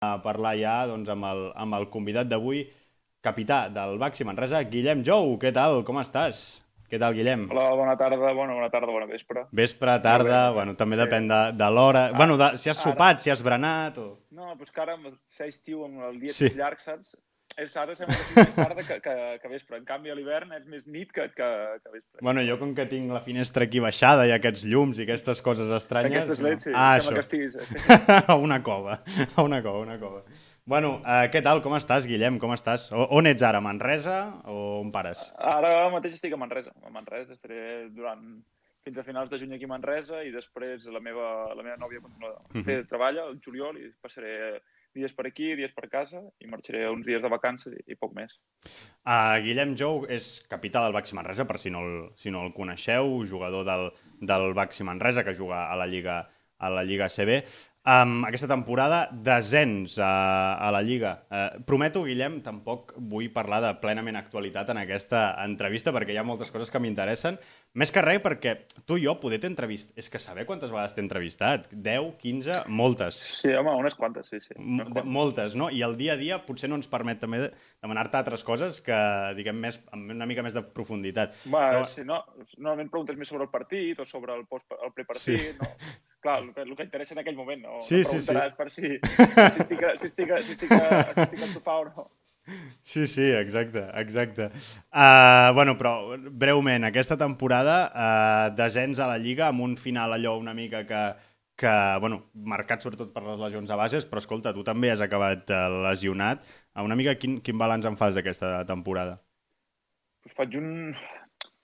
a parlar ja doncs, amb, el, amb el convidat d'avui, capità del Baxi Manresa, Guillem Jou. Què tal? Com estàs? Què tal, Guillem? Hola, bona tarda, bona, bona tarda, bona vespre. Vespre, tarda, bé, bueno, també sí. depèn de, de l'hora. Ah, bueno, de, si has sopat, ara... si has berenat o... No, però és que ara amb ser estiu, amb el dia sí. llarg, saps? És ara sembla que és més tarda que, que, que vespre. En canvi, a l'hivern és més nit que, que, que vespre. Bueno, jo com que tinc la finestra aquí baixada i aquests llums i aquestes coses estranyes... Aquestes leds, sí. Ah, això. que estiguis... a una cova, a una cova, una cova. Bueno, uh, què tal? Com estàs, Guillem? Com estàs? O, on ets ara? Manresa o on pares? Ara mateix estic a Manresa. A Manresa estaré durant fins a finals de juny aquí a Manresa i després la meva, la meva nòvia continua, uh -huh. fer, treballa el juliol i passaré dies per aquí, dies per casa, i marxaré uns dies de vacances i, i poc més. Uh, Guillem Jou és capità del Baxi Manresa, per si no el, si no el coneixeu, jugador del, del Baxi Manresa, que juga a la Lliga, a la Lliga CB. Um, aquesta temporada, descens a, a la Lliga. Uh, prometo, Guillem, tampoc vull parlar de plenament actualitat en aquesta entrevista perquè hi ha moltes coses que m'interessen. Més que res perquè tu i jo poder t'entrevistar... És que saber quantes vegades t'he entrevistat. 10, 15, moltes. Sí, home, unes quantes, sí, sí. Quantes. Moltes, no? I el dia a dia potser no ens permet també demanar-te altres coses que, diguem, més, amb una mica més de profunditat. Va, Però... sí, no, normalment preguntes més sobre el partit o sobre el, post, el prepartit, sí. no? clar, el que, el que interessa en aquell moment, no, sí, no sí, sí. per si, si, estic, si, estic, si, estic, si estic al sofà o no. Sí, sí, exacte, exacte. Uh, bueno, però breument, aquesta temporada uh, descens a la Lliga amb un final allò una mica que, que bueno, marcat sobretot per les lesions a bases, però escolta, tu també has acabat uh, lesionat. Uh, una mica quin, quin balanç en fas d'aquesta temporada? Pues faig un,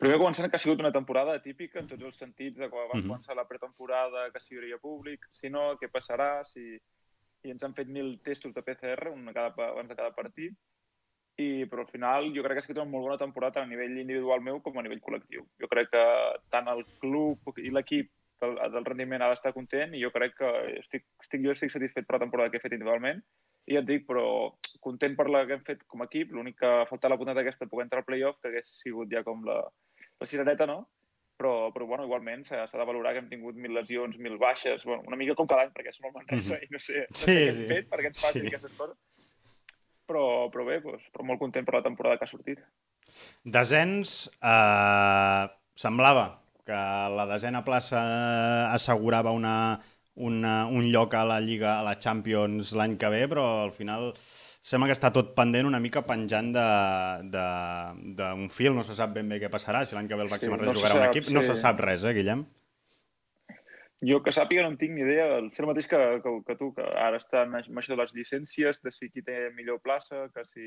Primer començant que ha sigut una temporada típica en tots els sentits de quan va uh -huh. començar la pretemporada, que si hi hauria públic, si no, què passarà, si... i ens han fet mil testos de PCR un cada, abans de cada partit, i, però al final jo crec que ha estat una molt bona temporada tant a nivell individual meu com a nivell col·lectiu. Jo crec que tant el club i l'equip del, del rendiment ha d'estar content i jo crec que estic, estic, jo estic satisfet per la temporada que he fet individualment. I ja et dic, però content per la que hem fet com a equip, l'únic que ha faltat la puntada aquesta poder entrar al playoff, que hagués sigut ja com la, la cirereta no, però, però bueno, igualment s'ha de valorar que hem tingut mil lesions, mil baixes, bueno, una mica com cada any, perquè som el Manresa mm -hmm. i no sé, no sí, sé què sí. hem fet perquè ens facin sí. aquestes coses. Però, però bé, doncs, però molt content per la temporada que ha sortit. Desens, eh, semblava que la desena plaça assegurava una, una, un lloc a la Lliga, a la Champions l'any que ve, però al final sembla que està tot pendent una mica penjant d'un fil, no se sap ben bé què passarà, si l'any que ve el Baxi sí, Manresa no jugarà un equip, sí. no se sap res, eh, Guillem? Jo que sàpiga no en tinc ni idea, el ser mateix que, que, que tu, que ara està amb això de les llicències, de si qui té millor plaça, que si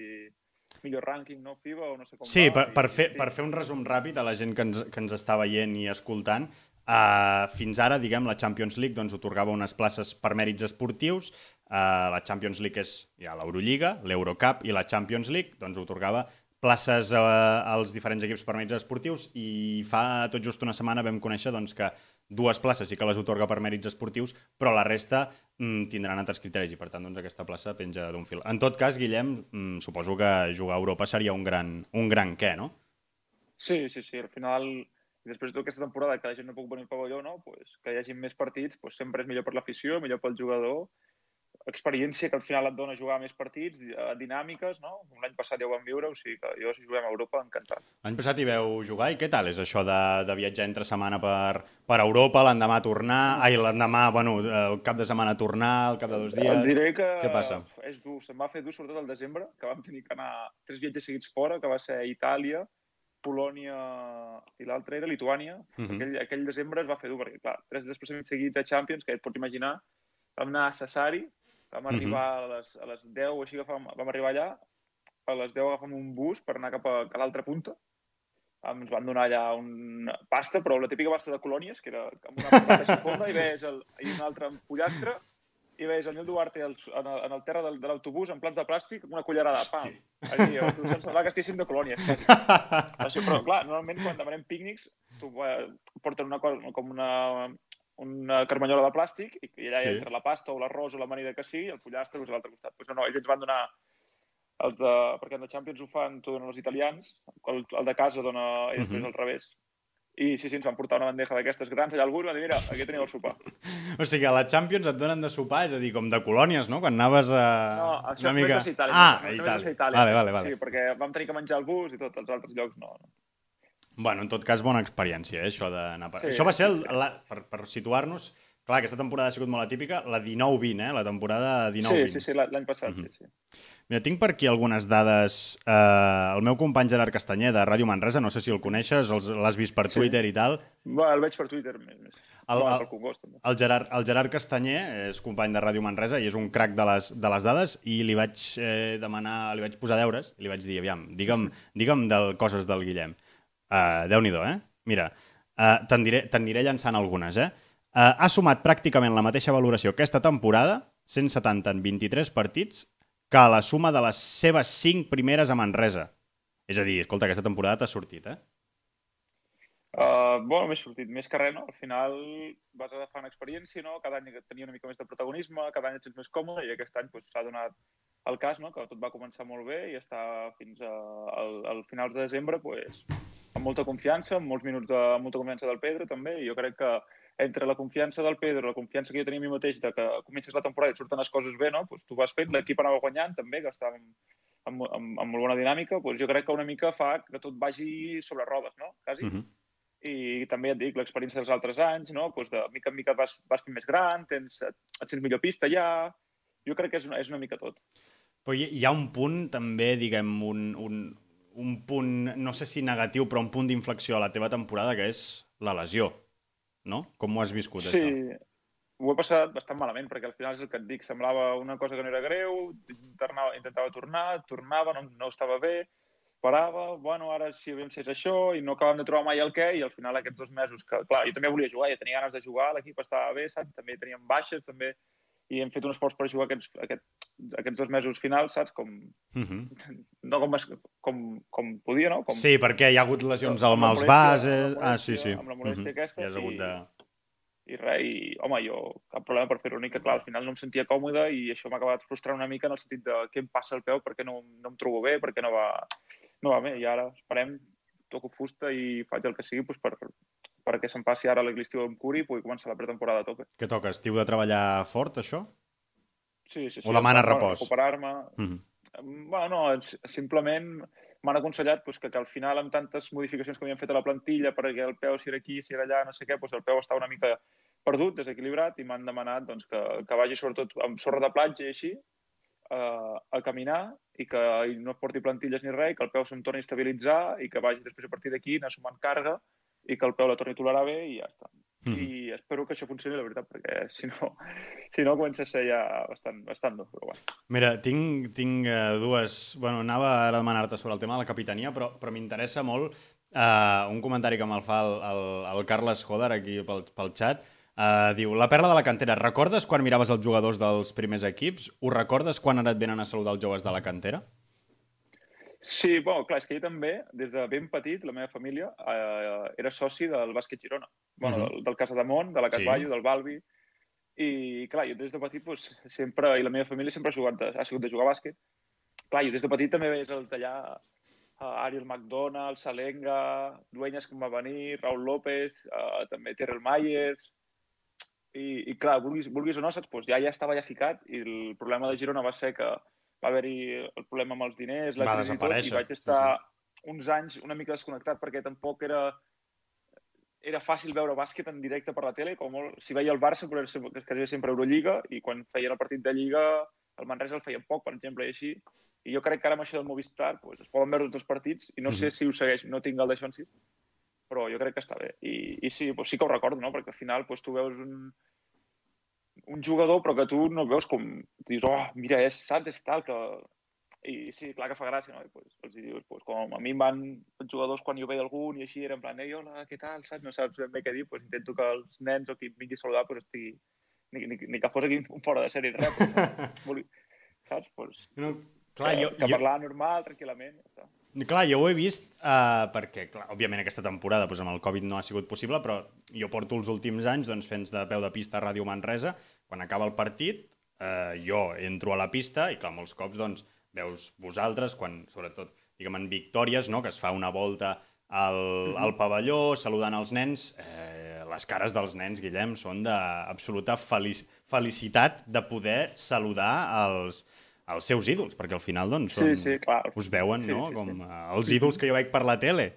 millor rànquing, no, FIBA, o no sé com sí, va. per, per, fer, per fer un resum ràpid a la gent que ens, que ens està veient i escoltant, Uh, fins ara, diguem, la Champions League doncs, otorgava unes places per mèrits esportius. Uh, la Champions League és ja l'Eurolliga, l'Eurocup i la Champions League doncs, otorgava places uh, als diferents equips per mèrits esportius i fa tot just una setmana vam conèixer doncs, que dues places sí que les otorga per mèrits esportius, però la resta mm, tindran altres criteris i per tant doncs, aquesta plaça penja d'un fil. En tot cas, Guillem, mm, suposo que jugar a Europa seria un gran, un gran què, no? Sí, sí, sí. Al final i després de aquesta temporada que la gent no puc venir al pavelló, no? pues, que hi hagi més partits, pues, sempre és millor per l'afició, millor pel jugador, experiència que al final et dona jugar més partits, eh, dinàmiques, no? L'any passat ja ho vam viure, o sigui que jo si juguem a Europa, encantat. L'any passat hi veu jugar i què tal és això de, de viatjar entre setmana per, per Europa, l'endemà tornar, ai, l'endemà, bueno, el cap de setmana tornar, el cap de dos dies... Et diré que què passa? és dur, se'm va fer dur sobretot al desembre, que vam tenir que anar tres viatges seguits fora, que va ser a Itàlia, Polònia i l'altre era Lituània. Uh -huh. aquell, aquell desembre es va fer dur, perquè, clar, tres desplaçaments seguits a Champions, que et pots imaginar, vam anar a Sassari, vam arribar uh -huh. a, les, a les 10 o així, vam, vam arribar allà, a les 10 agafem un bus per anar cap a, a l'altra punta, ens van donar allà una pasta, però la típica pasta de colònies, que era amb una pasta de i veies el, i un altre pollastre, i veus el Nil Duarte el, en, el, en el terra de, de l'autobús en plats de plàstic amb una cullerada de pa. Allí, se'ns semblava que estiguéssim de colònies. Això, però, clar, normalment quan demanem pícnics tu, eh, porten una cosa com una, una carmanyola de plàstic i, i allà sí. entre la pasta o l'arròs o l'amanida que sigui, el pollastre és a l'altre costat. Pues no, no, ells ens van donar els de, perquè en la Champions ho fan, t'ho donen els italians, el, el de casa dona, després uh -huh. al revés. I sí, sí, ens van portar una bandeja d'aquestes grans allà al bus i van dir, mira, aquí teniu el sopar. O sigui, a la Champions et donen de sopar, és a dir, com de colònies, no? Quan anaves a... No, això una mica... ser Itàlia. Ah, a Itàlia. Itàlia. Vale, vale, vale. Sí, perquè vam tenir que menjar al bus i tot, els altres llocs no. no. Bueno, en tot cas, bona experiència, eh, això d'anar... Per... Sí. Això va ser, el, la, per, per situar-nos, clar, aquesta temporada ha sigut molt atípica, la 19-20, eh? La temporada 19-20. Sí, sí, sí, l'any passat, Mhm. sí, sí. Mira, tinc per aquí algunes dades. Eh, el meu company Gerard Castanyer, de Ràdio Manresa, no sé si el coneixes, l'has vist per Sí. Twitter i tal. Va, el veig per Twitter més. més. El- El, el- Congost, també. El Gerard, el Gerard Castanyer és company de Ràdio Manresa i és un crac de les, de les dades i li vaig eh, demanar, li vaig posar deures i li vaig dir, aviam, digue'm, digue'm del, coses del Guillem. Uh, Déu-n'hi-do, eh? Mira, uh, te'n diré, te aniré llançant algunes, eh? Uh, ha sumat pràcticament la mateixa valoració aquesta temporada, 170 en 23 partits, que la suma de les seves 5 primeres a Manresa. És a dir, escolta, aquesta temporada t'ha sortit, eh? Uh, bueno, m'he sortit més que res, no? Al final vas agafant experiència, no? Cada any tenia una mica més de protagonisme, cada any et sents més còmode i aquest any s'ha pues, donat el cas, no? Que tot va començar molt bé i està fins a, al, al finals de desembre pues, amb molta confiança, amb molts minuts de molta confiança del Pedro també i jo crec que entre la confiança del Pedro, la confiança que jo tenia a mi mateix de que comences la temporada i surten les coses bé, no? Pues tu vas fent, l'equip anava guanyant també, que estava amb, amb, amb, amb molt bona dinàmica, pues jo crec que una mica fa que tot vagi sobre rodes, no? Quasi. Uh -huh. I també et dic, l'experiència dels altres anys, no? pues de mica en mica vas, vas fent més gran, tens, et, et sents millor pista ja... Jo crec que és una, és una mica tot. Però hi ha un punt, també, diguem, un, un, un punt, no sé si negatiu, però un punt d'inflexió a la teva temporada, que és la lesió, no? Com ho has viscut, sí, això? ho he passat bastant malament, perquè al final és el que et dic, semblava una cosa que no era greu, intentava, intentava tornar, tornava, no, no estava bé, parava, bueno, ara sí, aviam si és això, i no acabàvem de trobar mai el què, i al final aquests dos mesos, que clar, jo també volia jugar, ja tenia ganes de jugar, l'equip estava bé, saps? També teníem baixes, també, i hem fet un esforç per jugar aquests, aquest, aquests dos mesos finals, saps? Com, Uh -huh. no com, com, com podia, no? Com, Sí, perquè hi ha hagut lesions al mals bases... Ah, sí, sí. amb la molèstia Mhm. aquesta, I has hagut i- de... i res, i home, jo cap problema per fer-ho, únic que clar, al final no em sentia còmode i això m'ha acabat frustrant una mica en el sentit de què em passa al peu, perquè no, no em trobo bé, perquè no va, no va bé, i ara esperem, toco fusta i faig el que sigui doncs, per, perquè se'm passi ara l'estiu em curi i pugui començar la pretemporada a tope. Què toca? Estiu de treballar fort, això? Sí, sí, sí. O demana bueno, repòs? Recuperar-me, Uh -huh. Bueno, no, simplement m'han aconsellat pues, que, que al final, amb tantes modificacions que havien fet a la plantilla, perquè el peu si era aquí, si era allà, no sé què, pues, el peu està una mica perdut, desequilibrat, i m'han demanat doncs, que, que vagi sobretot amb sorra de platja i així, eh, a caminar, i que no porti plantilles ni res, que el peu se'm torni a estabilitzar, i que vagi després a partir d'aquí anar sumant càrrega, i que el peu la torni a tolerar bé, i ja està. Mhm. I espero que això funcioni, la veritat, perquè si no, si no comença a ser ja bastant, bastant dur, però bueno. Mira, tinc, tinc uh, dues... Bueno, anava ara a demanar-te sobre el tema de la capitania, però, però m'interessa molt uh, un comentari que me'l fa el, el, el Carles Joder aquí pel, pel xat. Uh, diu, la perla de la cantera, recordes quan miraves els jugadors dels primers equips? Ho recordes quan ara et venen a saludar els joves de la cantera? Sí, bueno, clar, és que jo també, des de ben petit, la meva família eh, era soci del bàsquet Girona. Bueno, Mhm. del, del Casa Damunt, de la Sí. Casballo, del Balbi. I, clar, jo des de petit, pues, sempre, i la meva família sempre ha, jugat, de- ha sigut de jugar a bàsquet. Clar, jo des de petit també veus els d'allà, uh, Ariel McDonald, Salenga, duenyes que em va venir, Raúl López, uh, també Terrell Myers... I, i clar, vulguis, vulguis o no, saps? Pues ja, ja estava ja ficat i el problema de Girona va ser que va haver-hi el problema amb els diners, la Va crisi i tot, i vaig sí, estar uns anys una mica desconnectat perquè tampoc era era fàcil veure bàsquet en directe per la tele, com molt, si veia el Barça, però era quedaria sempre Eurolliga, i quan feien el partit de Lliga, el Manresa el feien poc, per exemple, i així. I jo crec que ara amb això del Movistar pues, es poden veure tots els partits, i no sé Mhm. si ho segueix, no tinc el d'això en si, però jo crec que està bé. I, i sí, pues sí que ho recordo, no? perquè al final pues, tu veus un, un jugador però que tu no veus com... Dius, oh, mira, és, saps, és tal, que... I sí, clar que fa gràcia, no? I pues, els dius, pues, com a mi em van els jugadors quan jo veia algun i així, era en plan, ei, hola, què tal, saps? No saps ben bé què dir, pues, intento que els nens o qui em vingui a saludar pues, estigui... Ni, ni, ni que fos aquí un fora de sèrie, res, pues, no, saps? Pues, No, clar, que, jo, que jo, parlar normal, tranquil·lament, ja està. Clar, jo ho he vist uh, perquè, clar, òbviament aquesta temporada doncs, amb el Covid no ha sigut possible, però jo porto els últims anys doncs, fent de peu de pista a Ràdio Manresa. Quan acaba el partit, uh, jo entro a la pista i, clar, molts cops doncs, veus vosaltres, quan, sobretot, diguem, en victòries, no?, que es fa una volta al, al pavelló, saludant els nens. Eh, les cares dels nens, Guillem, són d'absoluta felic felicitat de poder saludar els, els seus ídols, perquè al final doncs, són, sí, sí, clar. us veuen Sí, no? sí, com sí. eh, els ídols que jo veig per la tele.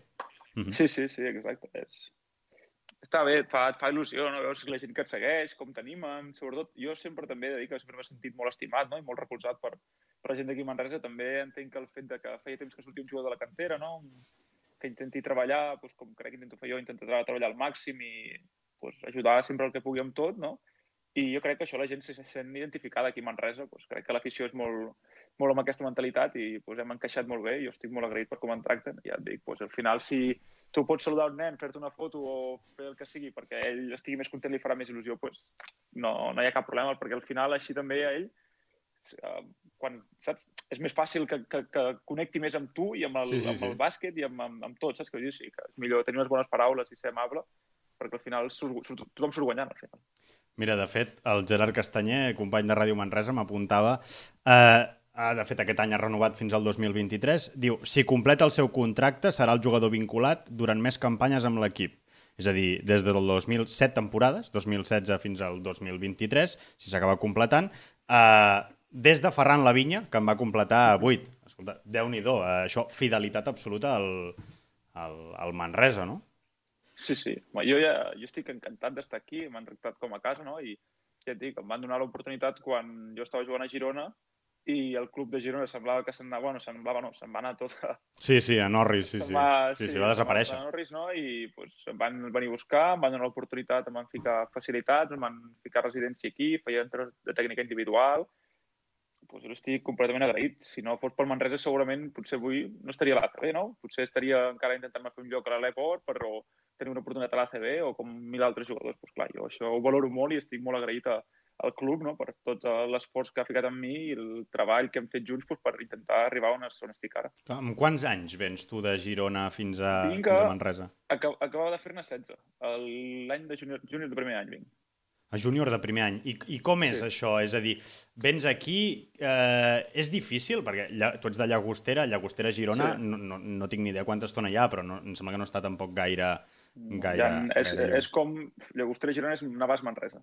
Mhm. Sí, sí, sí, exacte. És... Està bé, fa, fa il·lusió, no? Veus la gent que et segueix, com t'animen, sobretot jo sempre també he de dir que sempre m'he sentit molt estimat no? i molt recolzat per, per la gent d'aquí a Manresa. També entenc que el fet de que feia temps que sortia un jugador de la cantera, no? que intenti treballar, doncs, com crec que intento fer jo, intentar treballar al màxim i doncs, ajudar sempre el que pugui amb tot, no? I jo crec que això la gent se sent identificada aquí a Manresa. Doncs crec que l'afició és molt, molt amb aquesta mentalitat i doncs, hem encaixat molt bé. Jo estic molt agraït per com em tracten. Ja et dic, doncs, al final, si tu pots saludar un nen, fer-te una foto o fer el que sigui perquè ell estigui més content i li farà més il·lusió, doncs, no, no hi ha cap problema, perquè al final així també a ell eh, quan, saps? És més fàcil que, que, que connecti més amb tu i amb el, Sí, sí, amb sí. el bàsquet i amb, amb, amb tot, saps? Que dir, sí, que és millor tenir unes bones paraules i ser amable, perquè al final surt, surt, tothom surt guanyant, al final. Mira, de fet, el Gerard Castanyer, company de Ràdio Manresa, m'apuntava... Eh, ah, de fet, aquest any ha renovat fins al 2023. Diu, si completa el seu contracte, serà el jugador vinculat durant més campanyes amb l'equip. És a dir, des del 2007 temporades, 2016 fins al 2023, si s'acaba completant, eh, des de Ferran Lavinya, que en va completar 8. Escolta, Déu-n'hi-do, eh, això, fidelitat absoluta al, al, al Manresa, no? Sí, sí. Jo, ja, jo estic encantat d'estar aquí, m'han tractat com a casa, no? I ja et dic, em van donar l'oportunitat quan jo estava jugant a Girona i el club de Girona semblava que se'n anava, bueno, semblava no, se'n va anar tot a, Sí, sí, a Norris, sí, sí. va, Sí, sí, se'n va desaparèixer. a Norris, no? I pues, em van venir a buscar, em van donar l'oportunitat, em van ficar facilitats, em van ficar residència aquí, feia entrenaments de tècnica individual, pues, jo estic completament agraït. Si no fos pel Manresa, segurament potser avui no estaria a l'ACB, no? Potser estaria encara intentant fer un lloc a l'Aleport per o tenir una oportunitat a l'ACB o com mil altres jugadors. Pues, clar, jo això ho valoro molt i estic molt agraït a, al club no? per tot eh, l'esforç que ha ficat en mi i el treball que hem fet junts pues, per intentar arribar on, on estic ara. Amb quants anys vens tu de Girona fins a, Vinc fins a a- Manresa? Acab Acabava de fer-ne 16, el- l'any de júnior, júnior de primer any vinc. A júnior de primer any. I, I com és Sí. això? És a dir, vens aquí, eh, és difícil, perquè lla, tu ets de Llagostera, Llagostera, Girona, Sí. no, no, no tinc ni idea quanta estona hi ha, però no, em sembla que no està tampoc gaire... gaire, Ja, és, gaire és com Llagostera Girona és Navàs Manresa.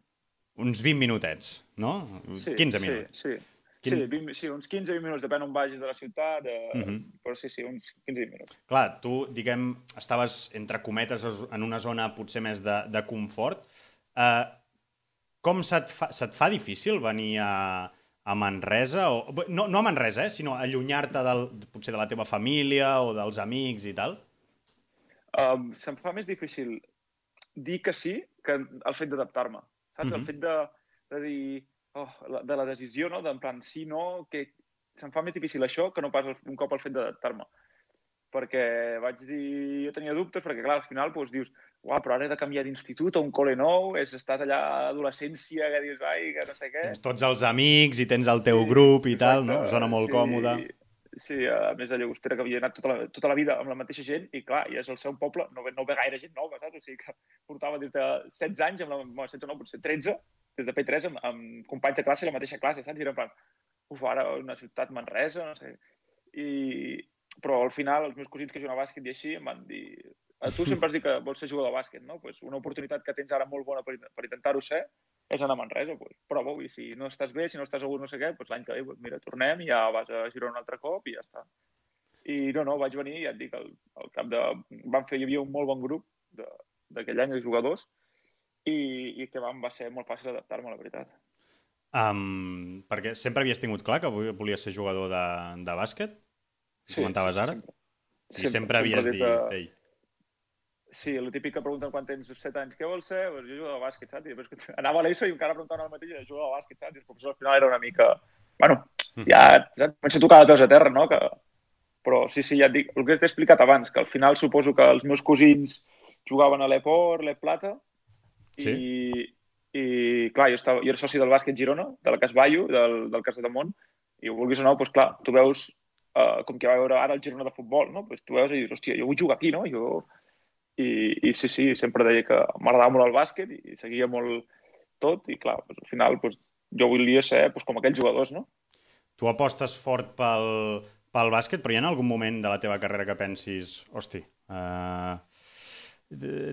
Uns 20 minutets, no? 15 minuts. Sí, sí. Quin- Sí, 20, sí, uns 15-20 minuts, depèn on vagis de la ciutat, eh, Mhm. però sí, sí, uns 15-20 minuts. Clar, tu, diguem, estaves, entre cometes, en una zona potser més de, de confort. Eh, com se't fa, se't fa difícil venir a, a Manresa? O, no, no a Manresa, eh, sinó allunyar-te potser de la teva família o dels amics i tal? Um, se'm fa més difícil dir que sí que el fet d'adaptar-me. Saps? Mhm. El fet de, de dir... Oh, la- de la decisió, no? D'en plan, sí, no, que se'm fa més difícil això que no pas el- un cop el fet d'adaptar-me. Perquè vaig dir... Jo tenia dubtes, perquè clar, al final doncs, dius uau, però ara he de canviar d'institut a un cole nou, és, estàs allà a adolescència, que dius, ai, que no sé què. Tens tots els amics i tens el teu Sí, grup i tal, no? Exacte, Zona molt sí, còmoda. Sí, a més a Llagostera, que havia anat tota la, tota la vida amb la mateixa gent, i clar, i és el seu poble, no ve, no ve gaire gent nova, saps? O sigui que portava des de 16 anys, amb la, bueno, 16 no, potser 13, des de P3, amb, amb companys de classe, la mateixa classe, saps? I era en plan, uf, ara una ciutat Manresa, no sé. I, però al final, els meus cosins que juguen a bàsquet i així em van dir a tu sempre has dit que vols ser jugador de bàsquet, no? Pues una oportunitat que tens ara molt bona per, per intentar-ho ser és anar a Manresa, pues, prova-ho, i si no estàs bé, si no estàs segur no sé què, pues l'any que ve, pues, mira, tornem i ja vas a Girona un altre cop i ja està. I no, no, vaig venir, ja et dic, al, al cap de... Vam fer, hi havia un molt bon grup de- d'aquell any de jugadors i, i que vam, va ser molt fàcil adaptar-me, la veritat. Um, perquè sempre havies tingut clar que vo- volies ser jugador de, de bàsquet? Sí, comentaves ara? Sempre, I sempre havies he dit, dit, ei, Sí, el típic que pregunten quan tens 7 anys, què vols ser? Pues jo jugo de bàsquet, saps? I després que anava a l'ESO i encara preguntaven el mateix, i jugo de bàsquet, saps? I el professor al final era una mica... Bueno, Mm. ja saps? comença a tocar de peus a terra, no? Que... Però sí, sí, ja et dic, el que t'he explicat abans, que al final suposo que els meus cosins jugaven a l'Eport, l'E Plata, i, i clar, jo, estava, jo era soci del bàsquet Girona, de la Cas Bayo, del, del Cas de Mont, i ho vulguis o no, doncs clar, tu veus uh, com que va veure ara el Girona de futbol, no? Pues tu veus i dius, hòstia, jo vull jugar aquí, no? Jo... I, I sí, sí, sempre deia que m'agradava molt el bàsquet i seguia molt tot i clar, pues, al final pues, jo volia ser pues, com aquells jugadors, no? tu apostes fort pel, pel bàsquet, però hi ha algun moment de la teva carrera que pensis, hosti, Uh,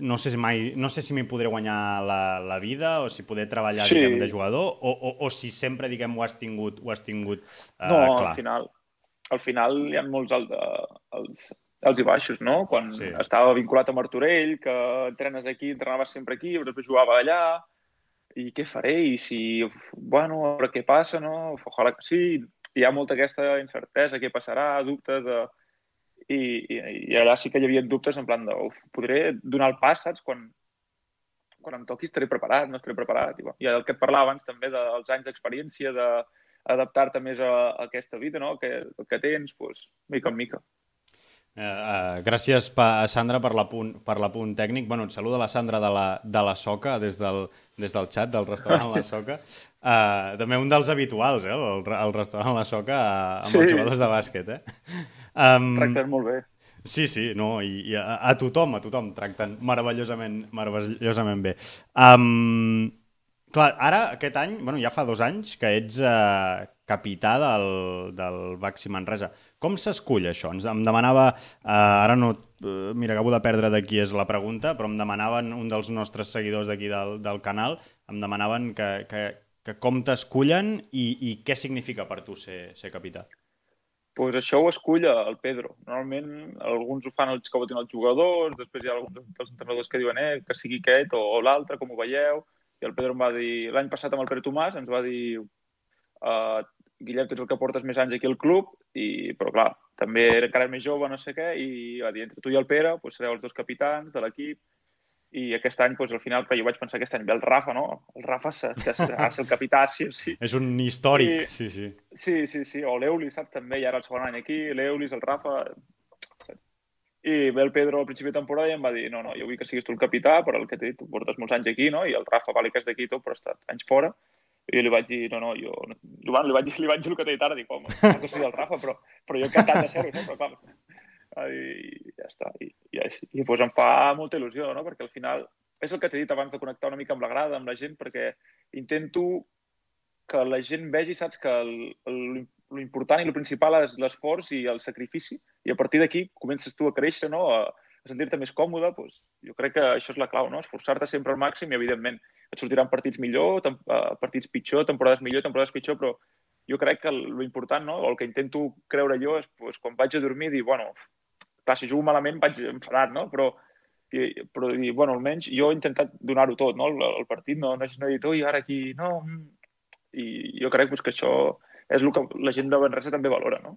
no sé si mai, no sé si m'hi podré guanyar la, la vida o si poder treballar sí. diguem, de jugador o, o, o si sempre diguem ho has tingut, ho has tingut uh, no, clar. al final, al final hi ha molts alt, els, els i baixos, no? Quan sí. estava vinculat a Martorell, que entrenes aquí, entrenaves sempre aquí, però després jugava allà, i què faré? I si, bueno, a veure què passa, no? Ojalà que sí. Hi ha molta aquesta incertesa, què passarà, dubtes de i, i, i allà sí que hi havia dubtes en plan de, uf, podré donar el pas, saps? Quan, quan em toqui estaré preparat, no estaré preparat. I, I el que et parlava abans també dels anys d'experiència, d'adaptar-te més a, a aquesta vida, no? Que, que tens, doncs, mica en mica. Uh, uh, gràcies, pa, Sandra, per l'apunt per l'apunt tècnic. Bueno, et saluda la Sandra de la, de la Soca, des del, des del xat del restaurant La Soca. Uh, també un dels habituals, eh, el, el restaurant La Soca, uh, amb sí. els jugadors de bàsquet, eh? Um, tracten molt bé. Sí, sí, no, i, i a, a tothom, a tothom tracten meravellosament, meravellosament bé. Um, clar, ara, aquest any, bueno, ja fa dos anys que ets uh, capità del, del Baxi Manresa. Com s'escull això? Ens, em demanava, uh, ara no, uh, mira, acabo de perdre de qui és la pregunta, però em demanaven un dels nostres seguidors d'aquí del, del canal, em demanaven que, que, que com t'escullen i, i què significa per tu ser, ser capità pues això ho escull el Pedro. Normalment alguns ho fan els que voten els jugadors, després hi ha alguns dels entrenadors que diuen eh, que sigui aquest o, o l'altre, com ho veieu. I el Pedro em va dir, l'any passat amb el Pere Tomàs, ens va dir uh, Guillem, tu ets el que portes més anys aquí al club, i, però clar, també era encara més jove, no sé què, i va dir, entre tu i el Pere, pues, sereu els dos capitans de l'equip, i aquest any, doncs, al final, que jo vaig pensar aquest any ve el Rafa, no? El Rafa que serà el capità, sí sí. És un històric, I, sí, sí. Sí, sí, sí, o l'Eulis, saps? També, i ara el segon any aquí, l'Eulis, el Rafa... I ve el Pedro al principi de temporada i em va dir no, no, jo vull que siguis tu el capità, però el que t'he dit, tu portes molts anys aquí, no? I el Rafa, vale que és d'aquí tot, però ha estat anys fora. I jo li vaig dir, no, no, jo... Bueno, li vaig li vaig dir el que t'he dit ara, dic, home, que sigui el Rafa, però, però jo encantat de ser-ho, no? Però clar, i ja està. I, i, així. I doncs em fa molta il·lusió, no? Perquè al final és el que t'he dit abans de connectar una mica amb la grada, amb la gent, perquè intento que la gent vegi, saps, que l'important i el principal és l'esforç i el sacrifici, i a partir d'aquí comences tu a créixer, no?, a, a sentir-te més còmode, doncs, jo crec que això és la clau, no? esforçar-te sempre al màxim i, evidentment, et sortiran partits millor, eh, partits pitjor, temporades millor, temporades pitjor, però jo crec que l'important, no? o el que intento creure jo és doncs, quan vaig a dormir dir, bueno, clar, si jugo malament vaig enfadat, no? però i, però i, bueno, almenys jo he intentat donar-ho tot, no? El, el partit no, no, no he dit, ui, ara aquí, no... Mm". I jo crec pues, que això és el que la gent de Benresa també valora, no?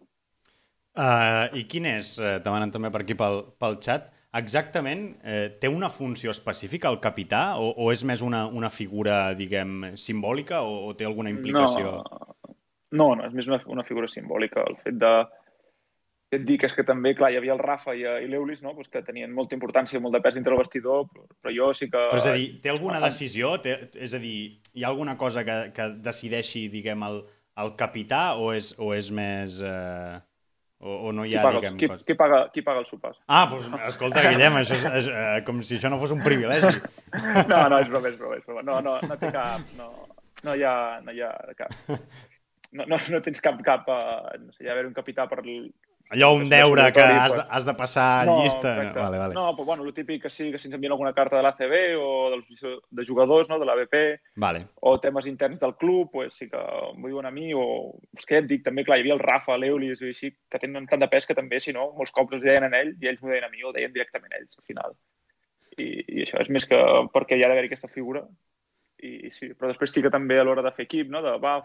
Uh, I quin és, uh, demanen també per aquí pel, pel xat, exactament eh, té una funció específica el capità o, o és més una, una figura, diguem, simbòlica o, o té alguna implicació? No, no, no és més una, una figura simbòlica. El fet de, et dic és que també, clar, hi havia el Rafa i, i l'Eulis, no? pues que tenien molta importància, molt de pes dintre del vestidor, però, però jo sí que... Però és a dir, té alguna decisió? Té, és a dir, hi ha alguna cosa que, que decideixi, diguem, el, el capità o és, o és més... Eh... O, o no hi ha, qui paga, diguem... Qui, qui, paga, qui paga els sopars? Ah, doncs, escolta, Guillem, això és, és, eh, com si això no fos un privilegi. no, no, és broma, és broma, és broma. No, no, no té cap... No, no hi ha, no hi ha cap... No, no, no tens cap, cap... Uh, no sé, hi ha d'haver un capità per, allò un deure que has de, has de passar no, llista. Exacte. Vale, vale. No, però bueno, el típic que sí, que si ens envien alguna carta de l'ACB o dels, de jugadors, no, de l'ABP, vale. o temes interns del club, pues sí que m'ho diuen a mi, o és que et dic, també, clar, hi havia el Rafa, l'Eulis i així, que tenen tant de pes que també, si no, molts cops els deien a ell i ells m'ho deien a mi o deien directament ells, al final. I, i això és més que perquè hi ha d'haver aquesta figura. I, i sí, però després sí que també a l'hora de fer equip, no, de va,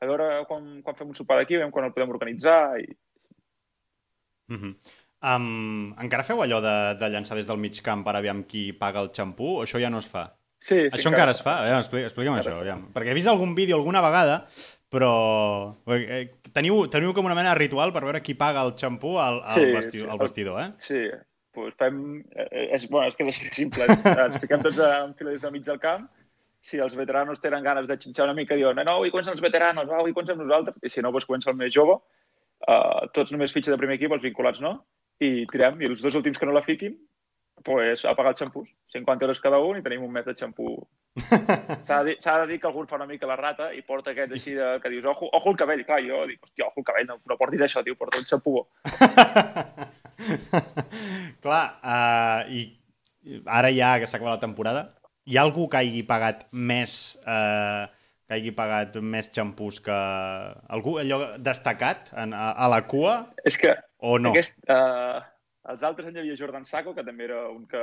a veure quan, quan fem un sopar d'aquí, veiem quan el podem organitzar i Uh -huh. um, encara feu allò de, de llançar des del mig camp per aviam qui paga el xampú o això ja no es fa? Sí, sí, això encara, encara es fa? Eh, expli explica'm encara. això, aviam. Perquè he vist algun vídeo alguna vegada, però eh, teniu, teniu com una mena de ritual per veure qui paga el xampú al, al, sí, vestidor, sí. al vestidor, eh? Sí, pues fem... Eh, és, bueno, és que és simple. Ens fiquem tots en fila des del mig del camp si els veteranos tenen ganes de xinxar una mica, diuen, no, avui comencen els veteranos, va, avui comencem nosaltres, i si no, doncs comença el més jove, uh, tots només fitxa de primer equip, els vinculats no, i tirem, i els dos últims que no la fiquin, pues, a pagar els xampús. 50 euros cada un i tenim un mes de xampú. S'ha de, de, dir que algun fa una mica la rata i porta aquest així de, que dius, ojo, ojo el cabell. Clar, jo dic, hòstia, ojo el cabell, no, no portis això, tio, porta un xampú. Clar, uh, i ara ja que s'ha acabat la temporada, hi ha algú que hagi pagat més uh, que hagi pagat més xampús que algú allò destacat en, a, a la cua És que o no? aquest, uh, els altres anys hi havia Jordan Sacco, que també era un que,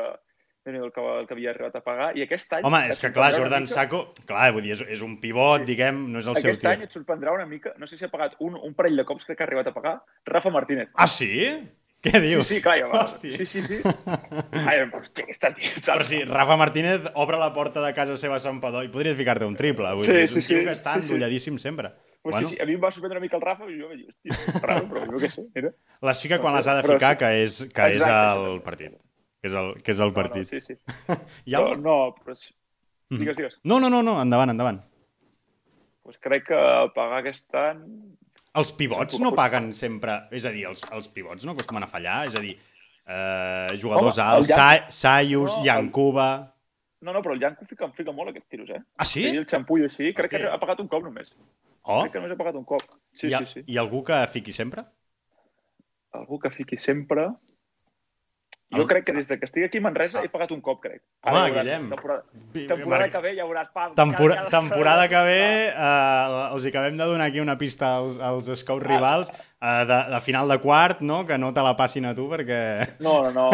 el que, el que havia arribat a pagar, i aquest any... Home, és que clar, Jordan mica- Sacco, clar, vull dir, és, és un pivot, diguem, no és el seu Aquest tir. any et sorprendrà una mica, no sé si ha pagat un, un parell de cops, crec que ha arribat a pagar, Rafa Martínez. Ah, sí? Què Sí, dius? sí, clar, ja va. Hòstia. Sí, sí, sí. Ai, hòstia, aquesta tia, Però saps? si Rafa Martínez obre la porta de casa seva a Sant Padó i podries ficar-te un triple. Vull Sí, dir, és un sí, tio sí, que està sí, sí. endolladíssim sempre. Pues bueno, sí, sí, a mi em va sorprendre una mica el Rafa i jo vaig dir, hòstia, raro, però jo què sé, mira. les fica quan les ha de Però ficar, sí. que és, que és Exacte, el partit. Que és el, que és el No, no, partit. sí, sí. Ha Però, no, però... sí. Mhm. Digues, digues. No, no, no, no, endavant, endavant. Pues crec que pagar aquest any... Els pivots Sí, no paguen sempre... És a dir, els, els pivots no acostumen a fallar? És a dir, eh, jugadors Home, alts, Jan- Sa Sayus, No, Yankuba... No, no, però el Janko fica, fica molt aquests tiros, eh? Ah, sí? I el i així, crec Hòstia. que ha pagat un cop només. Oh, Crec que només ha pagat un cop. Sí, ha, sí, sí. ha algú que fiqui sempre? Algú que fiqui sempre... Jo El- crec que des de que estic aquí a Manresa he pagat un cop, crec. Home, Ara veuràs, Guillem. Temporada, temporada que ve ja veuràs, pam. Tempora cada- temporada que ve eh, els hi acabem de donar aquí una pista als, als scouts rivals eh, de, de final de quart, no? que no te la passin a tu perquè... No, no, no.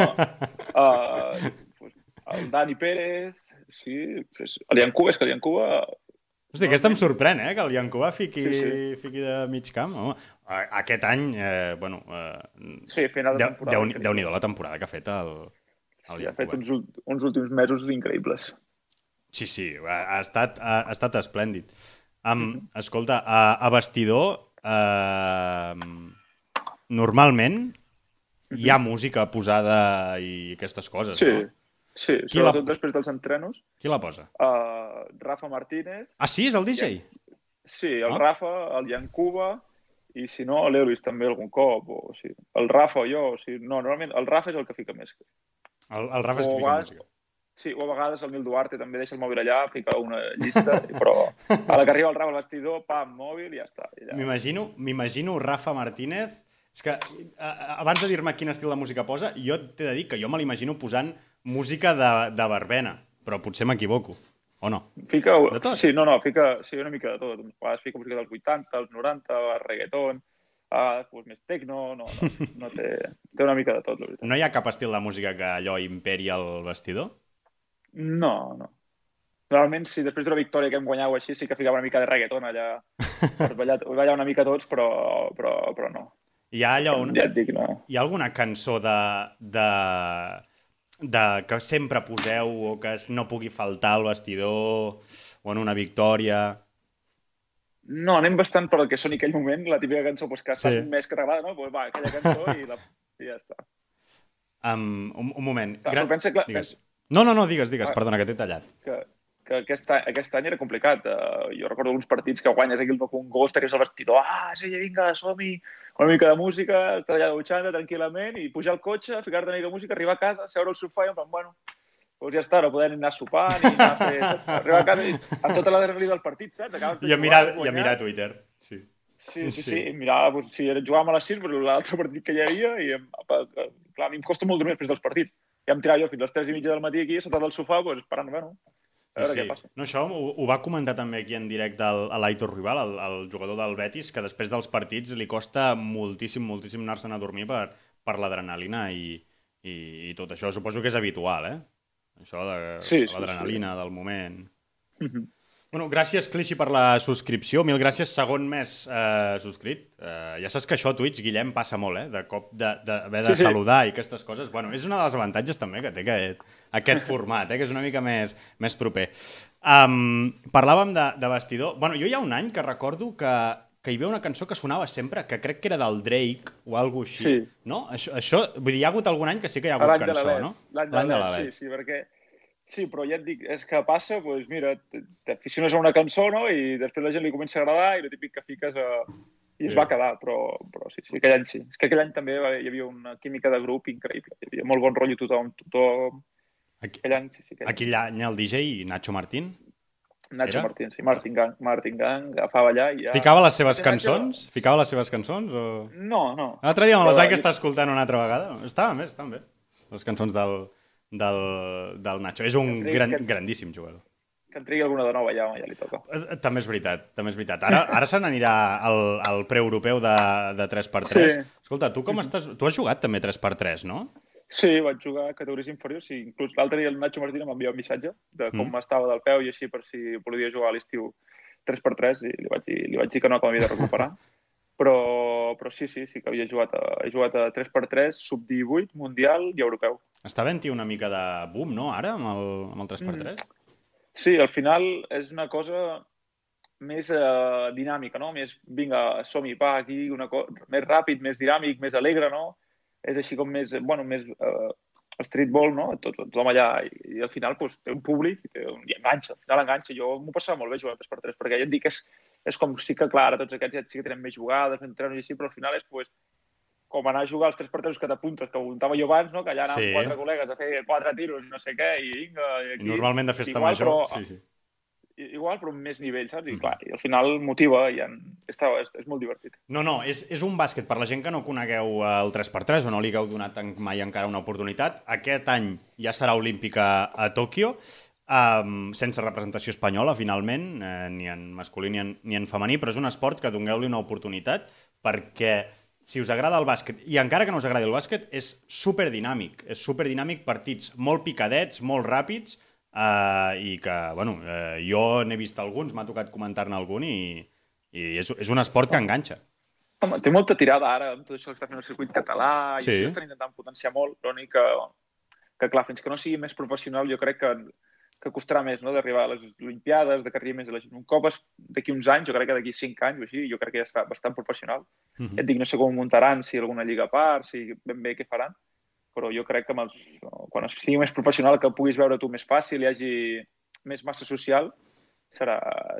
Uh, pues, el Dani Pérez, sí. Pues, el Iancuba, és que el Iancuba... Hosti, aquesta em sorprèn, eh? Que el Yankuba fiqui, Sí, sí. fiqui de mig camp. Home, a- aquest any, eh, bueno, eh, Sí, final de temporada. Déu-. Déu-n'hi-do la temporada que ha fet el, el Sí, ha fet uns, uns últims mesos increïbles. Sí, sí, ha, ha, estat, ha, ha estat esplèndid. Um, Mhm. Escolta, a, a vestidor, uh, normalment hi ha música posada i aquestes coses, Sí, no? Sí, Qui la- sobretot després dels entrenos. Qui la posa? Uh, Rafa Martínez, Ah, sí? És el DJ? sí, el Ah. Rafa, el Iancuba, i si no, l'Eulis també algun cop. O, o sigui, el Rafa o jo, o sigui, no, normalment el Rafa és el que fica més. El, el Rafa és O que fica música. Sí, o a vegades el Nil Duarte també deixa el mòbil allà, fica una llista, però a la que arriba el Rafa al vestidor, pam, mòbil i ja està. I ja. M'imagino m'imagino Rafa Martínez... És que eh, abans de dir-me quin estil de música posa, jo t'he de dir que jo me l'imagino posant música de, de verbena, però potser m'equivoco. O no? Fica, De tot? Sí, no, no, fica sí, una mica de tot. A vegades fica música dels 80, els 90, el reggaeton, a vegades pues, més tecno, no, no, no té, té una mica de tot, la veritat. No hi ha cap estil de música que allò imperi el vestidor? No, no. Normalment, si després d'una victòria que hem guanyat o així, sí que ficava una mica de reggaeton allà per ballar, ballar una mica tots, però, però, però no. Hi ha allò, una, Ja dic, no. hi ha alguna cançó de, de, de que sempre poseu o que no pugui faltar al vestidor o en una victòria? No, anem bastant per el que soni aquell moment, la típica cançó pues, que estàs Sí. un mes que t'agrada, no? Pues, va, aquella cançó i, la, i ja està. Um, un, un moment. Clar, però pensa, clar, digues. No, no, no, digues, digues, Ah. perdona, que t'he tallat. que, que aquest, any, aquest any era complicat. Uh, jo recordo alguns partits que guanyes aquí el un gol, estaries al vestidor, ah, sí, vinga, som-hi, una mica de música, estar allà dutxant tranquil·lament i pujar al cotxe, ficar-te una mica de música, arribar a casa, seure al sofà i en plan, bueno, doncs ja està, no podem anar a sopar ni anar a fer... Arribar a casa i amb tota l'adrenalina del partit, saps? Acabes de I a mirar, i a mirar Twitter. Sí. Sí, sí, Sí. sí. I mirava, doncs, si jugàvem a les 6, però l'altre partit que hi havia, i em, clar, a mi em costa molt dormir després dels partits. I em tirava jo fins a les 3 i mitja del matí aquí, sota del sofà, doncs, esperant, bueno, a veure sí. què passa. No, això ho, ho va comentar també aquí en directe el, a l'Aitor Rival, el, el jugador del Betis, que després dels partits li costa moltíssim, moltíssim anar-se'n a dormir per, per l'adrenalina i, i, i tot això. Suposo que és habitual, eh? Això de Sí, sí, l'adrenalina del moment. Mhm. Bueno, gràcies, Clichy, per la subscripció. Mil gràcies, segon mes eh, subscrit. Eh, ja saps que això a Twitch, Guillem, passa molt, eh? De cop d'haver de, d'haver de Sí, sí. saludar i aquestes coses. Bueno, és una de les avantatges també que té aquest, aquest format, eh? que és una mica més, més proper. Um, parlàvem de, de vestidor. Bueno, jo hi ha un any que recordo que, que hi havia una cançó que sonava sempre, que crec que era del Drake o alguna així. Sí. No? Això, això, vull dir, hi ha hagut algun any que sí que hi ha hagut de cançó, no? L'any de l'Alet, sí, sí, perquè... Sí, però ja et dic, és que passa, doncs mira, t- t'aficiones a una cançó, no?, i després la gent li comença a agradar i el típic que fiques a... i es va quedar, però, però sí, sí, aquell any sí. És que aquell any també hi havia una química de grup increïble. Hi havia molt bon rotllo tothom, tothom... Aquí, Aquell any, sí, sí. Aquell aquell any el DJ Nacho Martín Nacho era? Martín, sí, Martin Gang, Martin Gang, agafava allà i ja... Ficava les seves cançons? Ficava les seves cançons? O... No, no. L'altre dia me les vaig estar escoltant una altra vegada. Estaven bé, estaven bé. les cançons del, del, del Nacho. És un gran, que- grandíssim jugador. Que en trigui alguna de nova ja, ja li toca. Eh, També és veritat, també és veritat. Ara, ara se n'anirà al, al preeuropeu de, de 3x3. Sí. Escolta, tu com estàs... Tu has jugat també 3x3, no? Sí, vaig jugar a categories inferiors i inclús l'altre dia el Nacho Martín em va enviar un missatge de com Mm. estava del peu i així per si volia jugar a l'estiu 3x3 i li vaig dir, li vaig dir que no, que m'havia de recuperar. però, però sí, sí, sí que havia jugat a, he jugat a 3x3, sub-18, mundial i europeu. Està havent-hi una mica de boom, no, ara, amb el, amb el 3x3? Mm. Sí, al final és una cosa més eh, dinàmica, no? Més, vinga, som-hi, pa, aquí, una co més ràpid, més dinàmic, més alegre, no? És així com més, bueno, més eh, streetball, no? Tot, tothom allà, i, i al final pues, té un públic i, té un, i enganxa, al final enganxa. Jo m'ho passava molt bé jugant 3x3, perquè ja et dic que és, és com, sí que clar, tots aquests ja sí que tenen més jugades, entrenos i així, però al final és pues, com anar a jugar als 3x3 que t'apuntes, que apuntava jo abans, no? que allà anàvem Sí. quatre col·legues a fer quatre tiros, no sé què, i vinga, i aquí... Normalment de festa Igual, major... però- Sí, sí. Igual, però amb més nivell, saps? I, Mhm. clar, i al final motiva i en... està, és, és molt divertit. No, no, és, és un bàsquet per la gent que no conegueu el 3x3 o no li hagueu donat mai encara una oportunitat. Aquest any ja serà olímpica a Tòquio, um, sense representació espanyola, finalment, eh, ni en masculí ni en, ni en femení, però és un esport que dongueu-li una oportunitat perquè si us agrada el bàsquet, i encara que no us agradi el bàsquet, és superdinàmic. És superdinàmic, partits molt picadets, molt ràpids, eh, i que, bueno, eh, jo n'he vist alguns, m'ha tocat comentar-ne algun, i, i és, és un esport que enganxa. Home, té molta tirada ara amb tot això que està fent el circuit català i Sí. sí. això estan intentant potenciar molt, l'únic que, que, clar, fins que no sigui més professional, jo crec que, que costarà més no? d'arribar a les Olimpiades, de que arribi més a la gent. Un cop d'aquí uns anys, jo crec que d'aquí cinc anys o així, jo crec que ja està bastant professional. Uh Ja et dic, no sé com ho muntaran, si alguna lliga a part, si ben bé què faran, però jo crec que amb els, quan sigui més professional, que puguis veure tu més fàcil, hi hagi més massa social, serà,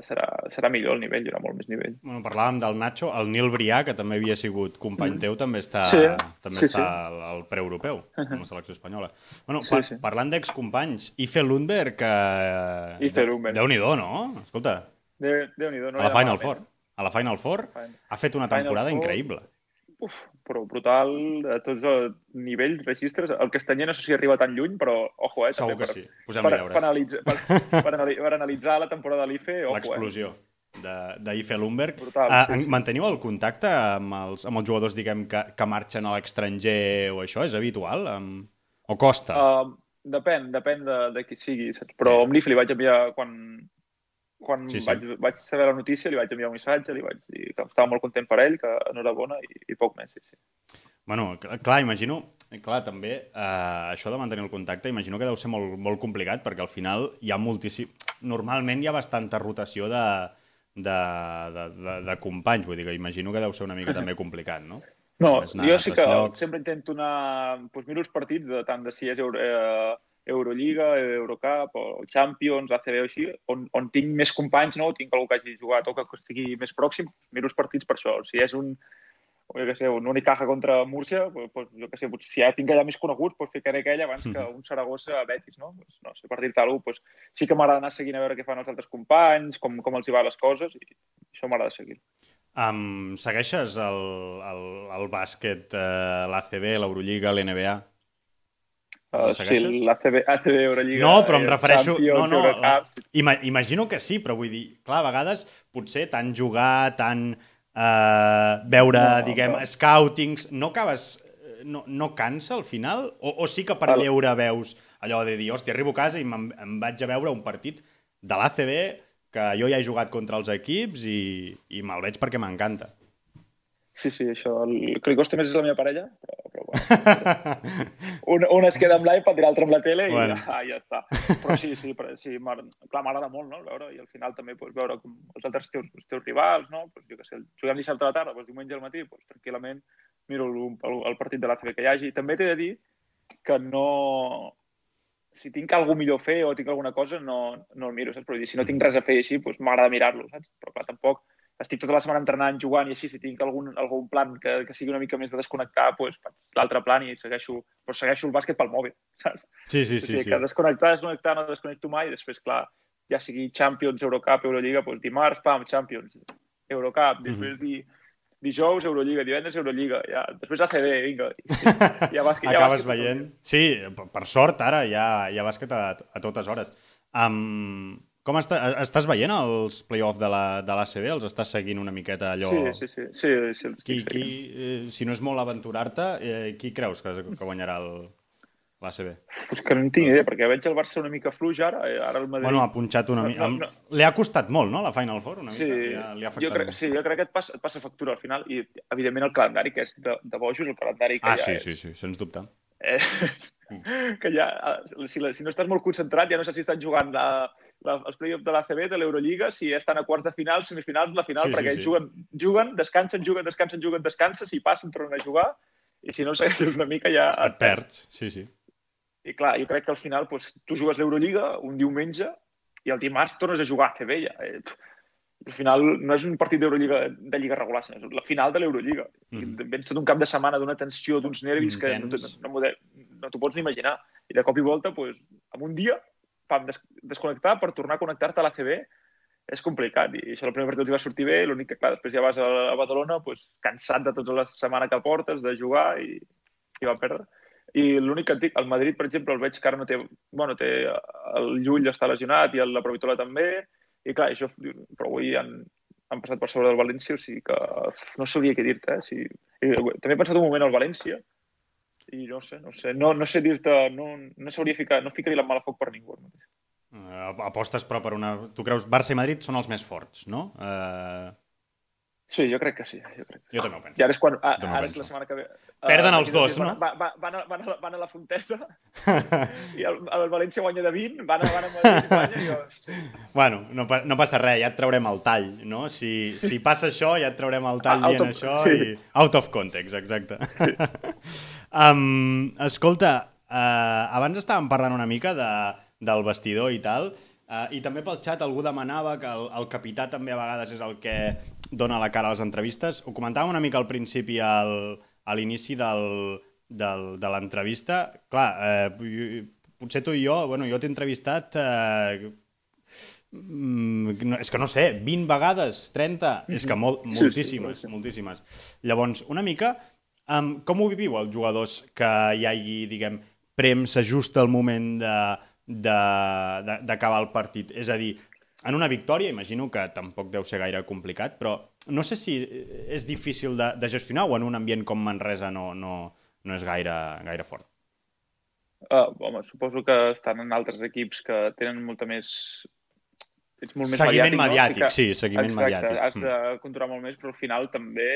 serà, serà millor el nivell, hi haurà molt més nivell. Bueno, parlàvem del Nacho, el Nil Brià, que també havia sigut company teu, també està, Sí, també sí, està al, al preeuropeu, amb la selecció espanyola. Bueno, Sí, par sí. parlant d'excompanys, Ife Lundberg, que... Ife Lundberg. Déu-n'hi-do, no? Escolta, Déu- Déu-n'hi-do, no a la Final Four. A la Final Four Final- ha fet una Final temporada Four. increïble. Uf, però brutal a tots els nivells, registres. El castanyer no sé si arriba tan lluny, però ojo, eh? Segur també que per, sí. Posem Per, per, analitzar, per, per, anali- per analitzar la temporada de l'IFE, ojo, eh? l'explosió de- d'Ife Lundberg. Brutal, Ah, sí, sí. Manteniu el contacte amb els, amb els jugadors, diguem, que, que marxen a l'estranger o això? És habitual? Amb... O costa? Uh, depèn, depèn de, de qui sigui, saps? Però amb l'IFE li vaig enviar quan, quan Sí, sí. Vaig, vaig saber la notícia, li vaig enviar un missatge, li vaig dir que estava molt content per ell, que enhorabona i, i poc més, sí, sí. Bueno, cl- clar, imagino... Clar, també, eh, això de mantenir el contacte, imagino que deu ser molt, molt complicat, perquè al final hi ha moltíssim... Normalment hi ha bastanta rotació de, de, de, de, de companys, vull dir que imagino que deu ser una mica també complicat, no? No, anar jo sí que llocs. sempre intento anar... Doncs miro els partits, de, tant de si és eh, Euroliga, Eurocup o Champions, ACB o així, on, on tinc més companys, no? tinc algú que hagi jugat o que estigui més pròxim, miro els partits per això. Si és un, jo què sé, un Unicaja contra Múrcia, pues, pues, jo què sé, potser si ja tinc allà més coneguts, pues, ficaré aquell abans que un Saragossa a Betis, no? Pues, no sé, per dir-te alguna cosa, pues, sí que m'agrada anar seguint a veure què fan els altres companys, com, com els hi va les coses, i això m'agrada seguir. Um, segueixes el, el, el bàsquet, eh, l'ACB, l'Eurolliga, l'NBA? Uh, sí, l'ACB, ACB, Euroliga, No, però em eh, refereixo... Champions, No, no, Eurocup, ima imagino que sí, però vull dir, clar, a vegades potser tant jugar, tant eh, veure, No, diguem, però- scoutings, no acabes... eh, No, no cansa al final? O, o sí que per El- lleure veus allò de dir, hòstia, arribo a casa i em, em vaig a veure un partit de l'ACB que jo ja he jugat contra els equips i, i me'l veig perquè m'encanta. Sí, sí, això. El que li costa més és la meva parella, però, però bueno. un, un es queda amb l'iPad i l'altre amb la tele i Bueno. ja, ja està. Però sí, sí, però, sí clar, m'agrada molt, no?, veure, i al final també pues, veure com els altres teus, els teus rivals, no?, pues, jo què sé, juguem dissabte a la tarda, pues, diumenge al matí, pues, tranquil·lament miro el, el, el partit de l'ACB que hi hagi. També t'he de dir que no... Si tinc alguna millor a fer o tinc alguna cosa, no, no el miro, saps? Però dir, si no tinc res a fer així, doncs m'agrada mirar-lo, saps? Però clar, tampoc estic tota la setmana entrenant, jugant i així, si tinc algun, algun plan que, que sigui una mica més de desconnectar, doncs faig l'altre plan i segueixo, però segueixo el bàsquet pel mòbil, saps? Sí, sí, o sí. sigui, sí. que desconnectar, desconnectar, no desconnecto mai, i després, clar, ja sigui Champions, Eurocup, Euroliga, doncs dimarts, pam, Champions, Eurocup, després di, dijous Eurolliga, divendres Eurolliga, ja, després ACB, vinga. Ja bàsquet, ja Acabes veient. Sí, per sort, ara ja, ja bàsquet a, a totes hores. Um, com està, estàs veient els play-off de l'ACB? La, els estàs seguint una miqueta allò... Sí, sí, sí. sí, sí qui, qui, eh, si no és molt aventurar-te, eh, qui creus que, que guanyarà l'ACB? Pues que no en tinc idea, perquè veig el Barça una mica fluix ara. Eh, ara el Madrid... Bueno, ha punxat una mica... No, no. Li ha costat molt, no?, la Final Four, una sí, mica. Li ha, li ha afectat jo crec, molt. Sí, jo crec que et passa, et passa factura al final i, evidentment, el calendari, que és de, de bojos, el calendari que ah, ja sí, és... sí, sí, sens dubte. Eh, que ja, si, si no estàs molt concentrat, ja no saps si estan jugant la, la, els play-offs de l'ACB, de l'Eurolliga, si estan a quarts de final, semifinals, la final, sí, perquè sí, sí. juguen, juguen, descansen, juguen, descansen, juguen, descansen, si passen, tornen a jugar, i si no segueixes una mica ja... Et perds, sí, sí. I clar, jo crec que al final doncs, tu jugues l'Eurolliga un diumenge i el dimarts tornes a jugar a ACB ja. Eh, al final no és un partit d'Eurolliga de Lliga regular, sinó és la final de l'Eurolliga. Mm. Vens tot un cap de setmana d'una tensió, d'uns nervis Intens. que no, no, no, no t'ho pots ni imaginar. I de cop i volta, doncs, en un dia pam, des desconnectar per tornar a connectar-te a l'ACB és complicat. I això el primer partit els va sortir bé, l'únic que, clar, després ja vas a, a Badalona pues, cansat de tota la setmana que portes, de jugar, i, i va perdre. I l'únic que et dic, el Madrid, per exemple, el veig que ara no té... Bueno, té... El Llull està lesionat i la Provitola també, i clar, això... Però avui han, han passat per sobre del València, o sigui que no sabria què dir-te, eh? Si... I, també he pensat un moment al València, i no sé, no sé, no, no sé dir-te, no, no sabria ficar, no ficaria la mala foc per ningú. Uh, apostes però per una... Tu creus Barça i Madrid són els més forts, no? Uh... Sí, jo crec que sí. Jo, crec jo també ho penso. I ara és, quan, ah, ara és la setmana que ve. Perden uh, els dos, no? Van, van, van, a, van, a, van a la Fonteta i el, el València guanya de 20, van a, van a Madrid guanya i jo... Sí. Bueno, no, no passa res, ja et traurem el tall, no? Si, si passa això, ja et traurem el tall ah, dient of, això sí. i... Out of context, exacte. Sí. um, escolta, uh, abans estàvem parlant una mica de, del vestidor i tal, Uh, I també pel xat algú demanava que el, el capità també a vegades és el que dona la cara a les entrevistes. Ho comentàvem una mica al principi, al, a l'inici del, del, de l'entrevista. Clar, eh, potser tu i jo, bueno, jo t'he entrevistat... Eh, no, és que no sé, 20 vegades, 30, és que molt, moltíssimes, sí, sí, sí. moltíssimes. Llavors, una mica, um, com ho viviu els jugadors que hi hagi, diguem, premsa just al moment de d'acabar el partit. És a dir, en una victòria, imagino que tampoc deu ser gaire complicat, però no sé si és difícil de, de gestionar o en un ambient com Manresa no, no, no és gaire, gaire fort. Uh, home, suposo que estan en altres equips que tenen molta més ets molt més seguiment mediàtic, mediàtic no? sí, seguiment Exacte, mediàtic. has de mm. controlar molt més, però al final també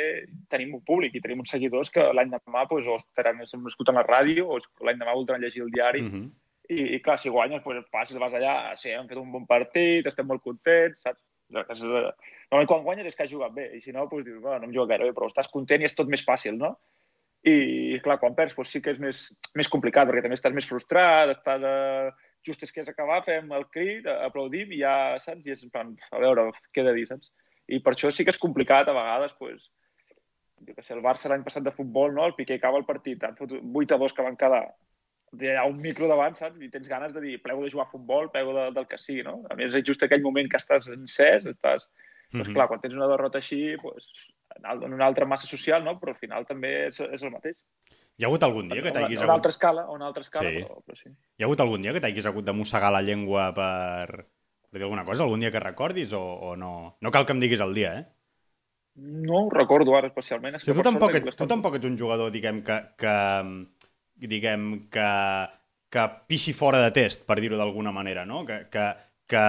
tenim un públic i tenim uns seguidors que l'any demà pues, o estaran escoltant la ràdio o l'any demà voldran llegir el diari mm -hmm. I, i clar, si guanyes, doncs passes, vas allà, sí, hem fet un bon partit, estem molt contents, saps? Normalment quan guanyes és que has jugat bé, i si no, doncs dius, bueno, no em jugat gaire bé, però estàs content i és tot més fàcil, no? I, clar, quan perds, doncs sí que és més, més complicat, perquè també estàs més frustrat, estàs... Eh, just és que és acabar, fem el crit, aplaudim i ja, saps? I és en plan, a veure, què he de dir, saps? I per això sí que és complicat a vegades, doncs, jo què sé, el Barça l'any passat de futbol, no? El Piqué acaba el partit, han fotut 8 a 2 que van quedar, hi ha un micro davant, saps? I tens ganes de dir, plego de jugar a futbol, plego de, del que sigui, no? A més, és just aquell moment que estàs encès, estàs... Mm -hmm. Doncs clar, quan tens una derrota així, pues, en una altra massa social, no? Però al final també és, és el mateix. Hi ha hagut algun dia que t'haguis hagut... Una altra escala, una altra escala, sí. Però, però sí. Hi ha hagut algun dia que t'haguis hagut de mossegar la llengua per... per dir alguna cosa? Algun dia que recordis o, o no? No cal que em diguis el dia, eh? No ho recordo ara especialment. És sí, que tu, tampoc, ets, tu tampoc ets un jugador, diguem, que, que diguem, que, que pixi fora de test, per dir-ho d'alguna manera, no? Que, que, que,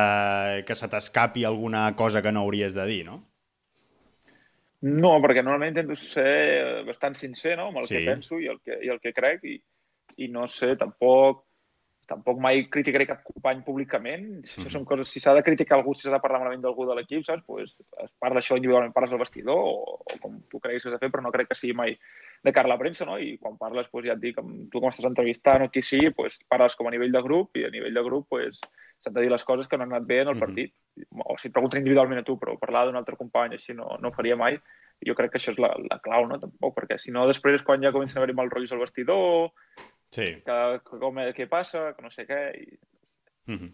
que se t'escapi alguna cosa que no hauries de dir, no? No, perquè normalment intento ser bastant sincer no? amb el sí. que penso i el que, i el que crec i, i no sé, tampoc tampoc mai criticaré cap company públicament. Si, mm. són coses, si s'ha de criticar algú, si s'ha de parlar malament d'algú de l'equip, saps? Pues, es parla això individualment, parles al vestidor o, o com tu creguis que has de fer, però no crec que sigui mai de cara a la premsa, no? I quan parles, pues, ja et dic, amb tu com estàs entrevistant o qui sigui, pues, parles com a nivell de grup i a nivell de grup pues, s'han de dir les coses que no han anat bé en el partit. Mm -hmm. O si et pregunten individualment a tu, però parlar d'un altre company així no, no ho faria mai. Jo crec que això és la, la clau, no? Tampoc, perquè si no, després és quan ja comencen a haver-hi mal rotllos al vestidor, Sí. Que, que com, què passa, que no sé què... I... Mm -hmm.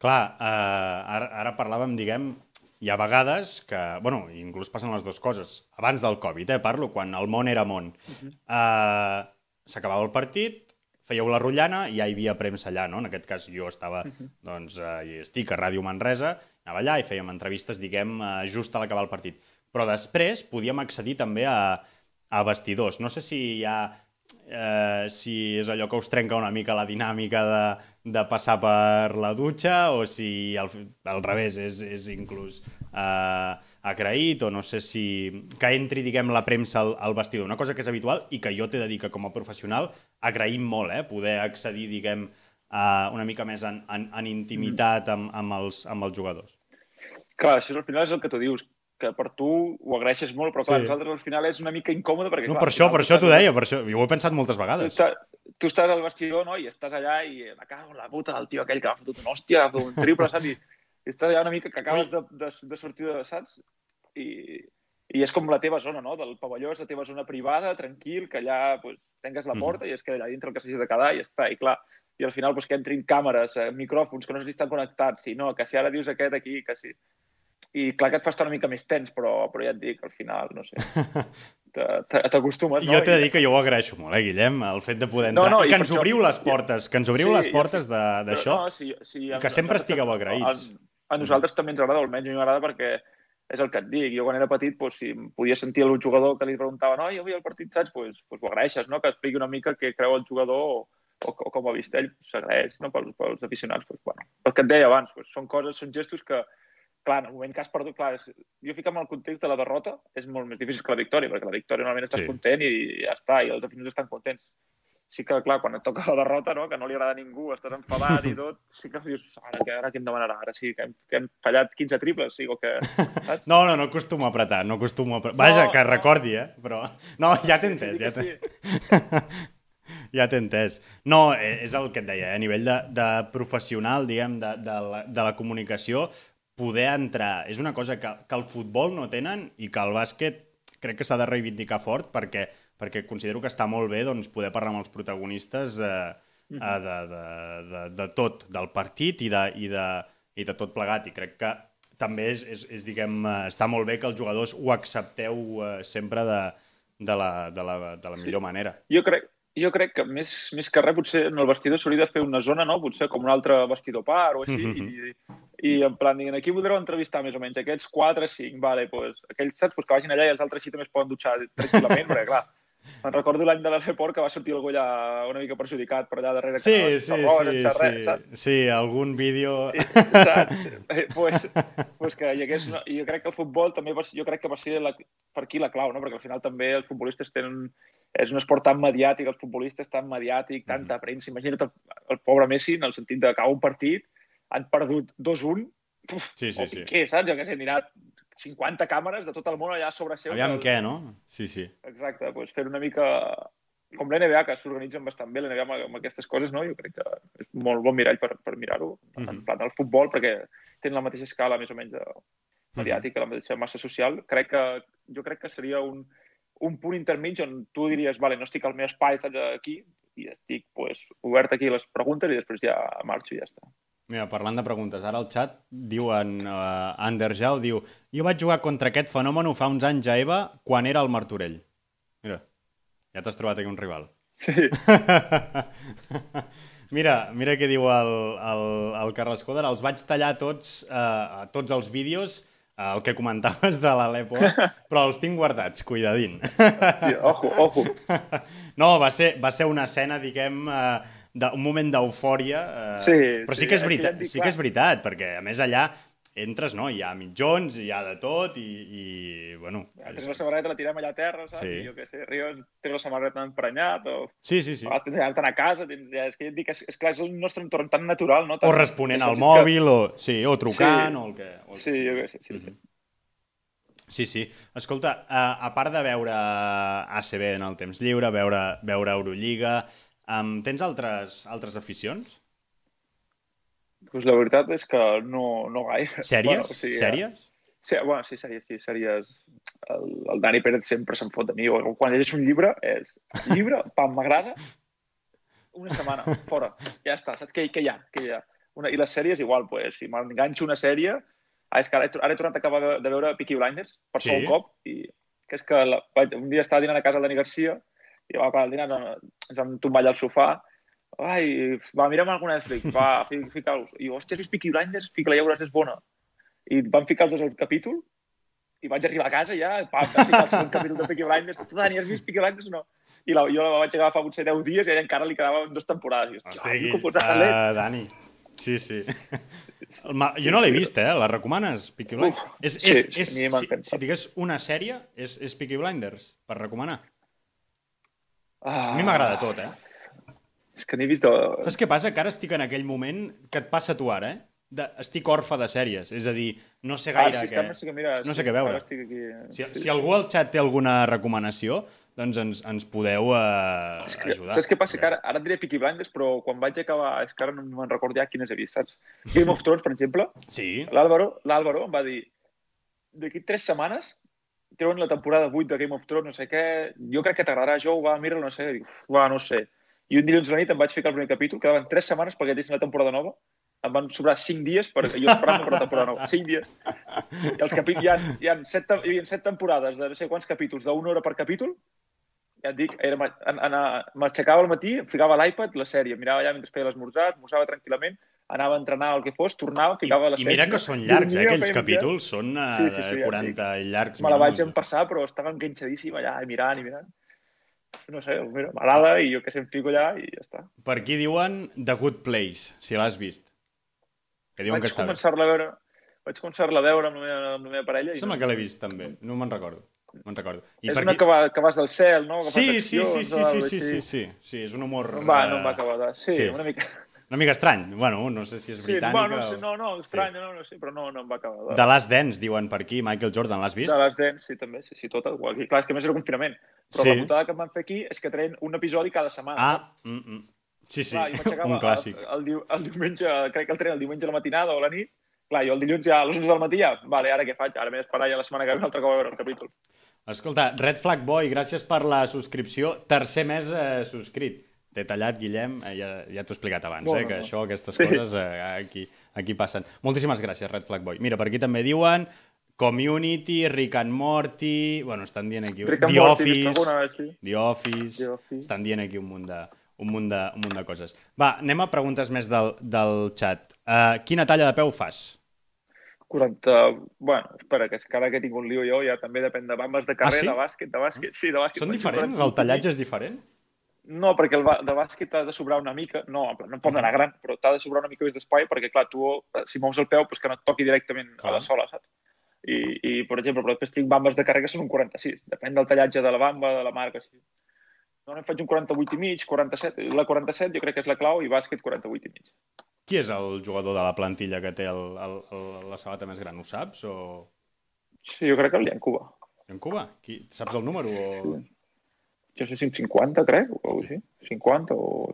Clar, uh, ara, ara parlàvem, diguem, hi ha vegades que, bueno, inclús passen les dues coses. Abans del Covid, eh, parlo, quan el món era món. Uh -huh. uh, S'acabava el partit, fèieu la rotllana i ja hi havia premsa allà, no? En aquest cas jo estava, uh -huh. doncs, i estic a Ràdio Manresa, anava allà i fèiem entrevistes, diguem, uh, just a l'acabar el partit. Però després podíem accedir també a, a vestidors. No sé si hi ha eh, si és allò que us trenca una mica la dinàmica de, de passar per la dutxa o si al, al revés és, és inclús eh, agraït o no sé si... que entri, diguem, la premsa al, al vestidor. Una cosa que és habitual i que jo t'he de dir que com a professional agraïm molt, eh? Poder accedir, diguem, uh, una mica més en, en, en intimitat amb, amb, els, amb els jugadors. Clar, això al final és el que tu dius, que per tu ho agraeixes molt, però clar, sí. nosaltres al final és una mica incòmode perquè... No, clar, per això, per això t'ho deia, per això, jo ho he pensat moltes vegades. Tu, tu estàs al vestidor, no?, i estàs allà i me cago en la puta del tio aquell que ha fotut una hòstia, ha un triple, saps? I, i estàs allà una mica que acabes de, de, de sortir de, saps? I, i és com la teva zona, no?, del pavelló és la teva zona privada, tranquil, que allà pues, tengues la porta mm. i es queda allà dintre el que s'hagi de quedar i ja està. I clar, i al final pues, que entrin càmeres, eh, micròfons, que no sé si estan connectats, si no, que si ara dius aquest aquí, que si i clar que et fa estar una mica més tens, però, però ja et dic, al final, no sé, t'acostumes, no? Jo t'he de dir que jo ho agraeixo molt, eh, Guillem, el fet de poder entrar. No, no, I que ens obriu això... les portes, que ens obriu sí, les portes d'això, no, sí, sí, i que sempre estigueu agraïts. A, a nosaltres també ens agrada, almenys a mi m'agrada perquè és el que et dic. Jo quan era petit, doncs, si podia sentir el jugador que li preguntava no, jo avui el partit, saps? Doncs, doncs ho agraeixes, no? Que expliqui una mica què creu el jugador o, o, o com ha vist ell, s'agraeix, no? Pels, pels aficionats, doncs, bueno, el que et deia abans, doncs, són coses, són gestos que, clar, en el moment que has perdut, clar, és, jo fico en el context de la derrota, és molt més difícil que la victòria, perquè la victòria normalment estàs sí. content i ja està, i els aficionats estan contents. Sí que, clar, quan et toca la derrota, no? que no li agrada a ningú, estàs enfadat i tot, sí que dius, ara, que, ara què em demanarà? Ara sí que hem, que hem fallat 15 triples, sí, o que... Saps? No, no, no acostumo a apretar, no acostumo a apretar. Vaja, no, que recordi, eh? Però... No, ja t'he entès, sí, ja t'he... Sí. ja t'he entès. No, eh, és el que et deia, eh? a nivell de, de professional, diguem, de, de, la, de la comunicació, poder entrar és una cosa que, que el futbol no tenen i que el bàsquet crec que s'ha de reivindicar fort perquè, perquè considero que està molt bé doncs, poder parlar amb els protagonistes eh, eh, de, de, de, de tot, del partit i de, i, de, i de tot plegat. I crec que també és, és, és diguem, eh, està molt bé que els jugadors ho accepteu eh, sempre de, de, la, de, la, de la millor sí. manera. Jo crec, jo crec que més, més que res potser en el vestidor s'hauria de fer una zona, no? Potser com un altre vestidor part o així, mm -hmm. i, i en plan, diguin, aquí voldreu entrevistar més o menys, aquests 4, 5, vale, pues, aquells saps, pues, que vagin allà i els altres així també es poden dutxar tranquil·lament, perquè clar, me'n recordo l'any de l'Airport que va sortir algú allà una mica perjudicat per allà darrere. Sí, que no, sí, roba, sí, res, sí, sí, algun vídeo... I, saps? Eh, pues, pues que hi hagués... I jo crec que el futbol també va, jo crec que va ser la, per aquí la clau, no? perquè al final també els futbolistes tenen és un esport tan mediàtic, els futbolistes tan mediàtic, tanta mm. premsa. Imagina't el, el pobre Messi, en el sentit de que un partit, han perdut 2-1, sí, sí, sí. què, saps? Jo què sé, anirà 50 càmeres de tot el món allà sobre seu. Aviam el... què, no? Sí, sí. Exacte, doncs fer una mica com l'NBA, que s'organitzen bastant bé l'NBA amb, amb aquestes coses, no? Jo crec que és molt bon mirall per, per mirar-ho, mm -hmm. en mm-hmm. plan del futbol, perquè tenen la mateixa escala, més o menys, de mediàtica, mm -hmm. la mateixa massa social. Crec que, jo crec que seria un, un punt intermig on tu diries, vale, no estic al meu espai, estàs aquí, i estic pues, obert aquí les preguntes i després ja marxo i ja està. Mira, parlant de preguntes, ara al xat diuen, uh, Ander Jau diu jo vaig jugar contra aquest fenomen fa uns anys a EVA quan era el Martorell. Mira, ja t'has trobat aquí un rival. Sí. mira, mira què diu el, el, el Carles Coder, els vaig tallar tots, uh, tots els vídeos el que comentaves de l'Alepo, però els tinc guardats, cuidadín. Sí, ojo, ojo. No, va ser, va ser una escena, diguem, uh, un moment d'eufòria, uh, sí, però sí, sí que és veritat, sí que és veritat, perquè a més allà entres, no? Hi ha mitjons, hi ha de tot i, i bueno... Ja, tens la samarreta, la tirem allà a terra, saps? Sí. I jo què sé, Rios té la samarreta emprenyat o... Sí, sí, sí. O tens ganes d'anar a casa, tens, ja, és que ja et dic, és, és clar, és el nostre entorn tan natural, no? Tan, o responent al mòbil, que... o, sí, o trucant, sí. o el que... O el sí, jo què sé, sí, mm -hmm. sí. Sí, sí. Escolta, a, a part de veure ACB en el temps lliure, veure, veure Eurolliga, um, tens altres, altres aficions? pues la veritat és que no, no gaire. Sèries? Bueno, o sigui, sèries? Sí, bueno, sí, sèries, sí, sèries. El, el Dani Pérez sempre se'n fot de mi. O quan llegeix un llibre, és llibre, pam, m'agrada, una setmana, fora. Ja està, saps què, què hi ha? Què hi ha? Una, I les sèries igual, pues, si m'enganxo una sèrie, Ah, és que ara, he- ara he tornat a acabar de, veure Peaky Blinders per Sí? segon cop i que és que la, un dia estava dinant a casa del Dani Garcia i va acabar el dinar, ens vam tombar allà al sofà ai, va, mira'm alguna Netflix, va, fi- fica-los. I jo, hòstia, has vist Peaky Blinders? Fica-la, ja veuràs, és bona. I vam ficar els dos al capítol i vaig arribar a casa ja, pam, vaig ficar el segon capítol de Peaky Blinders. Tu, Dani, has vist Peaky Blinders o no? I la, jo la vaig agafar fa potser 10 dies i ella encara li quedaven dues temporades. I, hòstia, Hosti, com pots uh... uh, Dani. Sí, sí. El Jo no l'he vist, eh? La recomanes, Peaky Blinders? Uf, és, sí, és, sí, és, a mi si, si digués una sèrie, és, és Peaky Blinders, per recomanar. Ah, A mi m'agrada tot, eh? És que n'he vist... De... Saps què passa? Que ara estic en aquell moment que et passa a tu ara, eh? De, estic orfe de sèries, és a dir, no sé Ah, gaire sí, és què... que no sé què, mira, no sí, sé què veure. Estic aquí... Si, sí. si algú al xat té alguna recomanació, doncs ens, ens podeu uh, És que, ajudar. saps què passa? Que ara, ara et diré Peaky Blinders, però quan vaig acabar... És que ara no me'n recordo ja quines he vist, saps? Game of Thrones, per exemple, Sí, l'Àlvaro em va dir d'aquí tres setmanes treuen la temporada 8 de Game of Thrones, no sé què, jo crec que t'agradarà, jo va, mira, no sé, dic, "Uf, va, no sé. I un dilluns a la nit em vaig ficar el primer capítol, quedaven tres setmanes perquè tissin la temporada nova, em van sobrar cinc dies per jo esperant per la temporada nova, cinc dies. I els capítols, hi ha, hi ha set, hi havia set temporades de no sé quants capítols, d'una hora per capítol, ja et dic, m'aixecava al matí, em ficava l'iPad, la sèrie, mirava allà mentre feia l'esmorzar, esmorzava tranquil·lament, anava a entrenar el que fos, tornava, I, ficava la i sèrie. mira que són llargs, eh? Aquells capítols són uh, Sí, sí, sí, de ja et 40 i llargs Me la vaig empassar, però estava enganxadíssim allà, i mirant i mirant. No sé, mira, m'agrada i jo que sé, em fico allà i ja està. Per aquí diuen The Good Place, si l'has vist. Que diuen vaig que està bé. començar-la a veure, vaig començar-la a veure amb la meva, amb la meva parella. i Sembla no- que l'he vist, també. No me'n recordo. Me'n recordo. I És per una aquí... que, va, que vas del cel, no? Que Sí, sí, sí, sí, sí, sí, sí, sí, sí, és un humor... No va, no em va eh, acabar de... Sí, sí. una mica... Una mica estrany. Bueno, no sé si és Sí, britànica bueno, no, sé, o... no, no, estrany, no, no sé, però no, no em va acabar de... The Last Dance, diuen per aquí. Michael Jordan, l'has vist? De les dents, sí, també, sí, sí, tota. Igual que, clar, és que més era confinament. Però Sí. la putada que em van fer aquí és que treien un episodi cada setmana. Ah, mm, mm. sí, sí, Clar, un clàssic. El, el, diu- el, diumenge, crec que el tren el diumenge a la matinada o a la nit. Clar, jo el dilluns ja a les 11 del matí ja, vale, ara què faig? Ara m'he d'esperar ja la setmana que ve un altre cop a veure el capítol. Escolta, Red Flag Boy, gràcies per la subscripció. Tercer mes eh, subscrit. T'he tallat, Guillem, eh, ja, ja t'ho he explicat abans, Bueno, eh, que això, aquestes Sí. coses eh, aquí, aquí passen. Moltíssimes gràcies, Red Flag Boy. Mira, per aquí també diuen Community, Rick and Morty... Bueno, estan dient aquí... Rick and The Morty, Office, vez, sí. The Office... The Office. Estan dient aquí un munt de, un munt de, un munt de coses. Va, anem a preguntes més del, del xat. Uh, quina talla de peu fas? 40... Bueno, espera, que és que ara que tinc un lío jo ja també depèn de bambes de carrer, Ah, sí? de bàsquet, de bàsquet. Sí, de bàsquet. Són diferents? 45 El tallatge és diferent? No, perquè el de bàsquet t'ha de sobrar una mica, no, no pot anar gran, però t'ha de sobrar una mica més d'espai perquè, clar, tu, eh, si mous el peu, doncs que no et toqui directament Clar. a la sola, saps? I, i, per exemple, però després tinc bambes de càrrega que són un 46, depèn del tallatge de la bamba, de la marca, sí. Normalment faig un 48 i mig, 47, la 47 jo crec que és la clau i bàsquet 48 i mig. Qui és el jugador de la plantilla que té el, el, el, la sabata més gran? Ho saps? O... Sí, jo crec que el Lian Cuba. En Cuba? Qui... Saps el número? O... Sí. Jo sé si un 50, crec, o així. 50 o,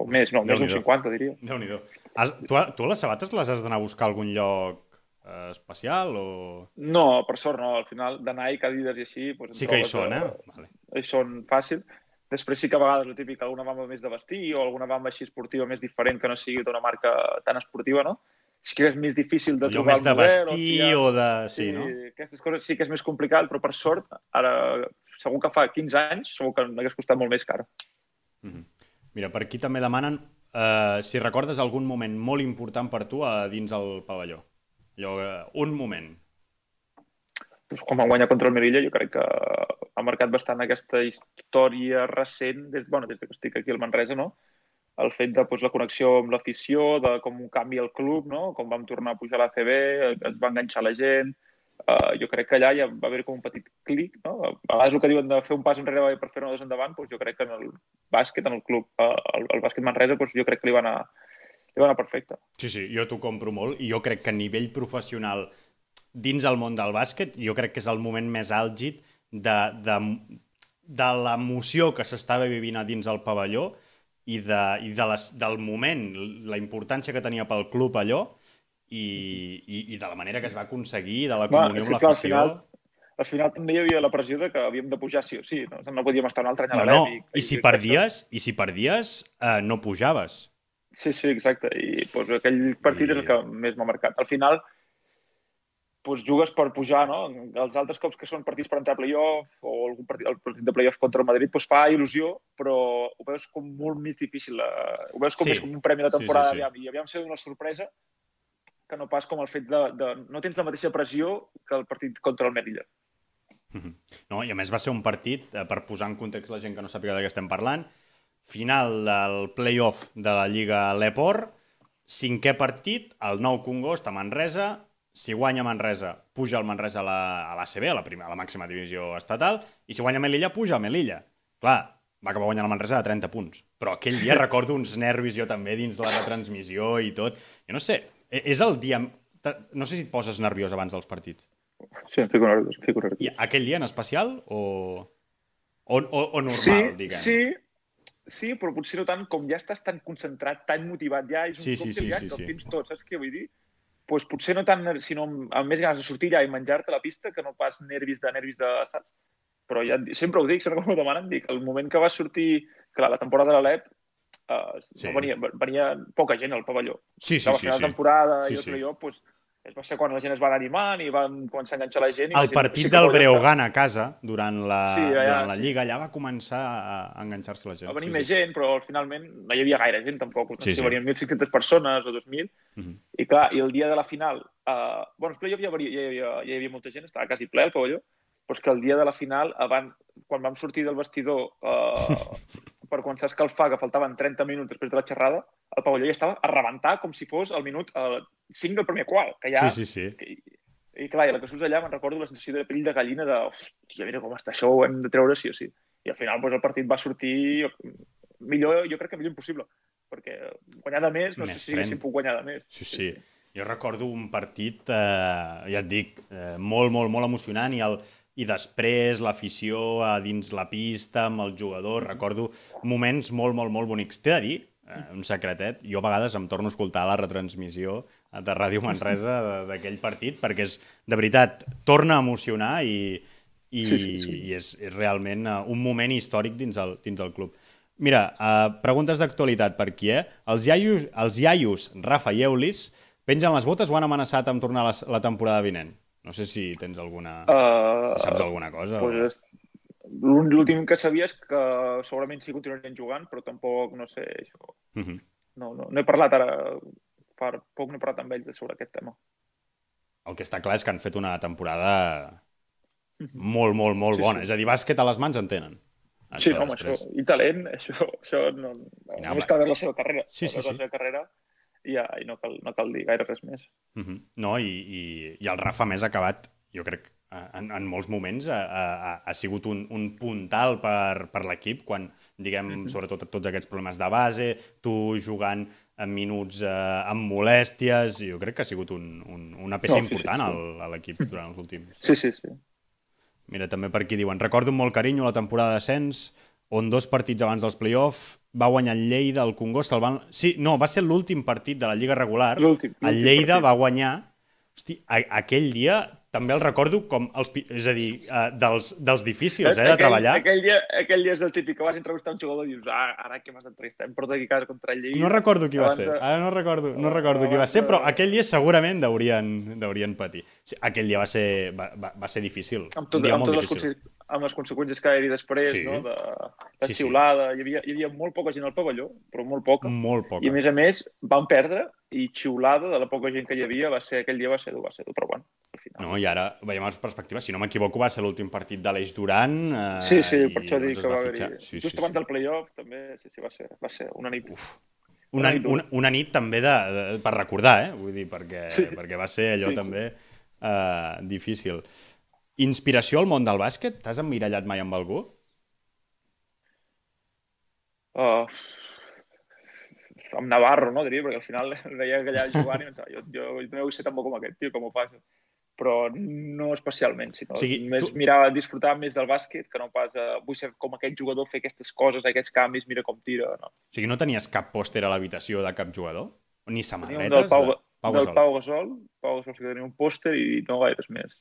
o més, no, més d'un Déu-n'hi-do. 50, diria. Déu-n'hi-do. Has- Tu, tu les sabates les has d'anar a buscar a algun lloc eh, especial o... No, per sort no, al final de Nike, Adidas i així... Doncs, Sí que hi són, eh? eh, Vale. hi són fàcil. Després sí que a vegades el típic, alguna bamba més de vestir o alguna bamba així esportiva més diferent que no sigui d'una marca tan esportiva, no? És que és més difícil de Allò trobar més de vestir o, o si de... ha- Sí, no? Aquestes coses sí que és més complicat, però per sort, ara segur que fa 15 anys, segur que m'hagués costat molt més car. Mhm. Mira, per aquí també demanen eh, si recordes algun moment molt important per tu a dins el pavelló. Allò, eh, un moment. Doncs quan vam guanyar contra el Melilla, jo crec que ha marcat bastant aquesta història recent, des, bueno, des que estic aquí al Manresa, no? el fet de doncs, la connexió amb l'afició, de com canvia el club, no? com vam tornar a pujar a l'ACB, es va enganxar la gent, Uh, jo crec que allà ja va haver com un petit clic, no? A vegades el que diuen de fer un pas enrere per fer-ne dos endavant, doncs jo crec que en el bàsquet, en el club, uh, el, el bàsquet Manresa, doncs jo crec que li va anar, li va anar perfecte. Sí, sí, jo t'ho compro molt i jo crec que a nivell professional dins el món del bàsquet, jo crec que és el moment més àlgid de, de, de l'emoció que s'estava vivint a dins el pavelló i, de, i de les, del moment, la importància que tenia pel club allò i, i, i de la manera que es va aconseguir, de la comunió és amb clar, al l'afició... final- Al final també hi havia la pressió de que havíem de pujar sí o sí, no, no podíem estar un altre any a No, la no, LEP. i si perdies, i si perdies eh, no pujaves. Sí, sí, exacte. I doncs, aquell partit I- és el que més m'ha marcat. Al final, pues, jugues per pujar, no? Els altres cops que són partits per entrar a playoff o algun partit, el partit de playoff contra el Madrid pues, fa il·lusió, però ho veus com molt més difícil. Eh? Ho veus com Sí. més com un premi de temporada. Sí, sí, sí. Aviam, I aviam ser una sorpresa que no pas com el fet de, de... No tens la mateixa pressió que el partit contra el Melilla. No, I a més va ser un partit, eh, per posar en context la gent que no sàpiga de què estem parlant, final del play-off de la Lliga Leport, cinquè partit, el nou Congost a Manresa, si guanya Manresa, puja el Manresa a la, a l'ACB, a, la primera, a la màxima divisió estatal, i si guanya Melilla, puja a Melilla. Clar, va acabar guanyant el Manresa de 30 punts. Però aquell dia recordo uns nervis jo també dins la retransmissió i tot. Jo no sé, és el dia... No sé si et poses nerviós abans dels partits. Sí, em fico nerviós, em fico nerviós. I aquell dia en especial o, o, o, o normal, sí, diguem? Sí, sí, però potser no tant, com ja estàs tan concentrat, tan motivat, ja és un Sí, sí, que sí, ja sí, que sí. el tens tot, saps què vull dir? Pues potser no tant, sinó amb, amb més ganes de sortir ja i menjar-te la pista que no pas nervis de nervis de saps? Però ja, sempre ho dic, sempre que m'ho demanen, dic, el moment que va sortir, clar, la temporada de l'Alep, uh, Sí. no venia, venia poca gent al pavelló. Sí, sí, sí. final sí. temporada Sí, i el sí. playoff, pues, va ser quan la gent es va anar animant i van començar a enganxar la gent. I la El gent partit sí que del. Breogán a casa, durant la, Sí, allà, durant la. Lliga, allà va començar a enganxar-se la gent. Va venir sí, més sí. gent, però finalment no hi havia gaire gent tampoc. No Sí, sí. venien 1.500 persones o 2.000. Mhm. I clar, i el dia de la final... Uh, bueno, playoff ja, varia- ja, hi havia, ja hi havia molta gent, estava quasi ple el pavelló, però és que el dia de la final, abans, quan vam sortir del vestidor uh, per començar a escalfar, que faltaven 30 minuts després de la xerrada, el pavelló ja estava a rebentar com si fos el minut uh, 5 del primer qual, que ja... Sí, sí, sí. que, i clar, i la que surts allà me'n recordo la sensació de pell de gallina de hòstia, mira com està això, ho hem de treure sí o sí. I al final doncs, el partit va sortir millor, jo crec que millor impossible, perquè guanyar de més, no Més sé si haguéssim frent. pogut guanyar de més. Sí, sí. Jo recordo un partit, eh, ja et dic, eh, molt, molt, molt emocionant i, el, i després l'afició a dins la pista amb el jugador. Recordo moments molt, molt, molt bonics. T'he de dir, eh, un secretet, jo a vegades em torno a escoltar la retransmissió de Ràdio Manresa d'aquell partit perquè és, de veritat, torna a emocionar i, i, Sí, sí, sí. i és, és realment eh, un moment històric dins el, dins el club. Mira, uh, preguntes d'actualitat per aquí, eh? Els iaios, els iaios Rafa i Eulis pengen les botes o han amenaçat amb tornar la, la temporada vinent? No sé si tens alguna... Uh, si saps alguna cosa. o- pues, l'ún- L'últim que sabia és que segurament sí continuarien jugant, però tampoc, no sé, això... Mhm. No, no, no he parlat ara, fa poc no he parlat amb ells sobre aquest tema. El que està clar és que han fet una temporada molt, molt, molt Sí, bona. sí. És a dir, bàsquet a les mans en tenen. sí, home, això, i talent, això, això no, no, només cal veure la seva carrera. Sí, sí, sí. La seva carrera i, ja, i no, cal, no cal dir gaire res més. Mhm. No, i, i, i el Rafa més acabat, jo crec, en, en molts moments ha, ha, ha sigut un, un puntal per, per l'equip, quan, diguem, sobretot tots aquests problemes de base, tu jugant en minuts eh, amb molèsties, jo crec que ha sigut un, un, una peça No, sí, sí, important sí. al- a l'equip durant els últims. Sí, sí, sí. Mira, també per aquí diuen, recordo amb molt carinyo la temporada d'ascens, on dos partits abans dels play-off va guanyar el Lleida, el Congost, el van... Sí, no, va ser l'últim partit de la Lliga regular. L'últim, El Lleida partit. va guanyar... Hosti, a, aquell dia també el recordo com els... És a dir, uh, dels, dels difícils, eh, de treballar. Aquell dia, aquell dia és el típic que vas entrevistar un jugador i dius, ah, ara que m'has d'entrevistar, em porto aquí casa contra el Lleida. No recordo qui va Abans ser. de- Ara no recordo, no recordo qui va abans ser, però aquell dia segurament deurien, deurien patir. Sí, aquell dia va ser, va, va, va ser difícil. amb, tot, Un dia amb, molt totes difícil. conse- amb les conseqüències que hi havia després, Sí. no? de, de Sí, sí. xiulada, hi, havia, hi havia molt poca gent al pavelló, però molt poca. Molt poca. I a més a més van perdre i xiulada de la poca gent que hi havia va ser, aquell dia va ser dur, va ser dur, però bueno, al final. No, i ara veiem les perspectives. Si no m'equivoco, va ser l'últim partit d'Aleix Duran. Eh, Sí, sí, per això dic que va haver-hi... Sí, Just sí, abans sí. del playoff també, sí, sí, va ser, va ser una nit. Uf. Una, Una una, nit també de, de, per recordar, eh? Vull dir, perquè, Sí. perquè va ser allò Sí, sí. també eh, difícil. Inspiració al món del bàsquet? T'has emmirallat mai amb algú? Uh, amb Navarro, no, diria, perquè al final veia que allà jugant i pensava, jo, jo, jo també vull ser tan bo com aquest tio, com ho fas. Però no especialment, sinó O sigui, més tu- mirar, disfrutar més del bàsquet que no pas uh, vull ser com aquest jugador, fer aquestes coses, aquests canvis, mira com tira. No. O sigui, no tenies cap pòster a l'habitació de cap jugador? Ni Tenia samarretes? un del Pau, de... Pau del Gasol. Pau Gasol, Pau Gasol sí que tenia un pòster i no gaires més.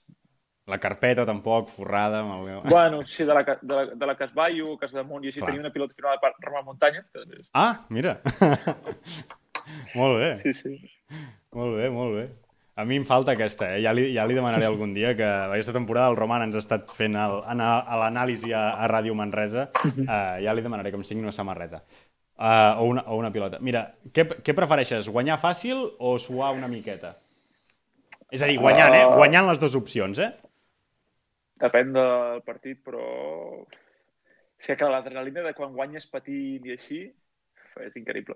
La carpeta tampoc, forrada amb el... Bueno, sí, de la, de la, de la Casballo, Casa de Munt, i així Clar. tenia una pilota firmada per Ramon Muntanyes. Que... Ah, mira! molt bé, Sí, sí. molt bé, molt bé. A mi em falta aquesta, eh? ja, li, ja li demanaré algun dia que aquesta temporada el Roman ens ha estat fent l'anàlisi a, a Ràdio Manresa, uh, ja li demanaré que em signi una samarreta. Uh, o, una, o una pilota. Mira, què, què prefereixes, guanyar fàcil o suar una miqueta? És a dir, guanyant, eh? Guanyant les dues opcions, eh? Depèn del partit, però... És que, l'adrenalina de quan guanyes patint i així és increïble.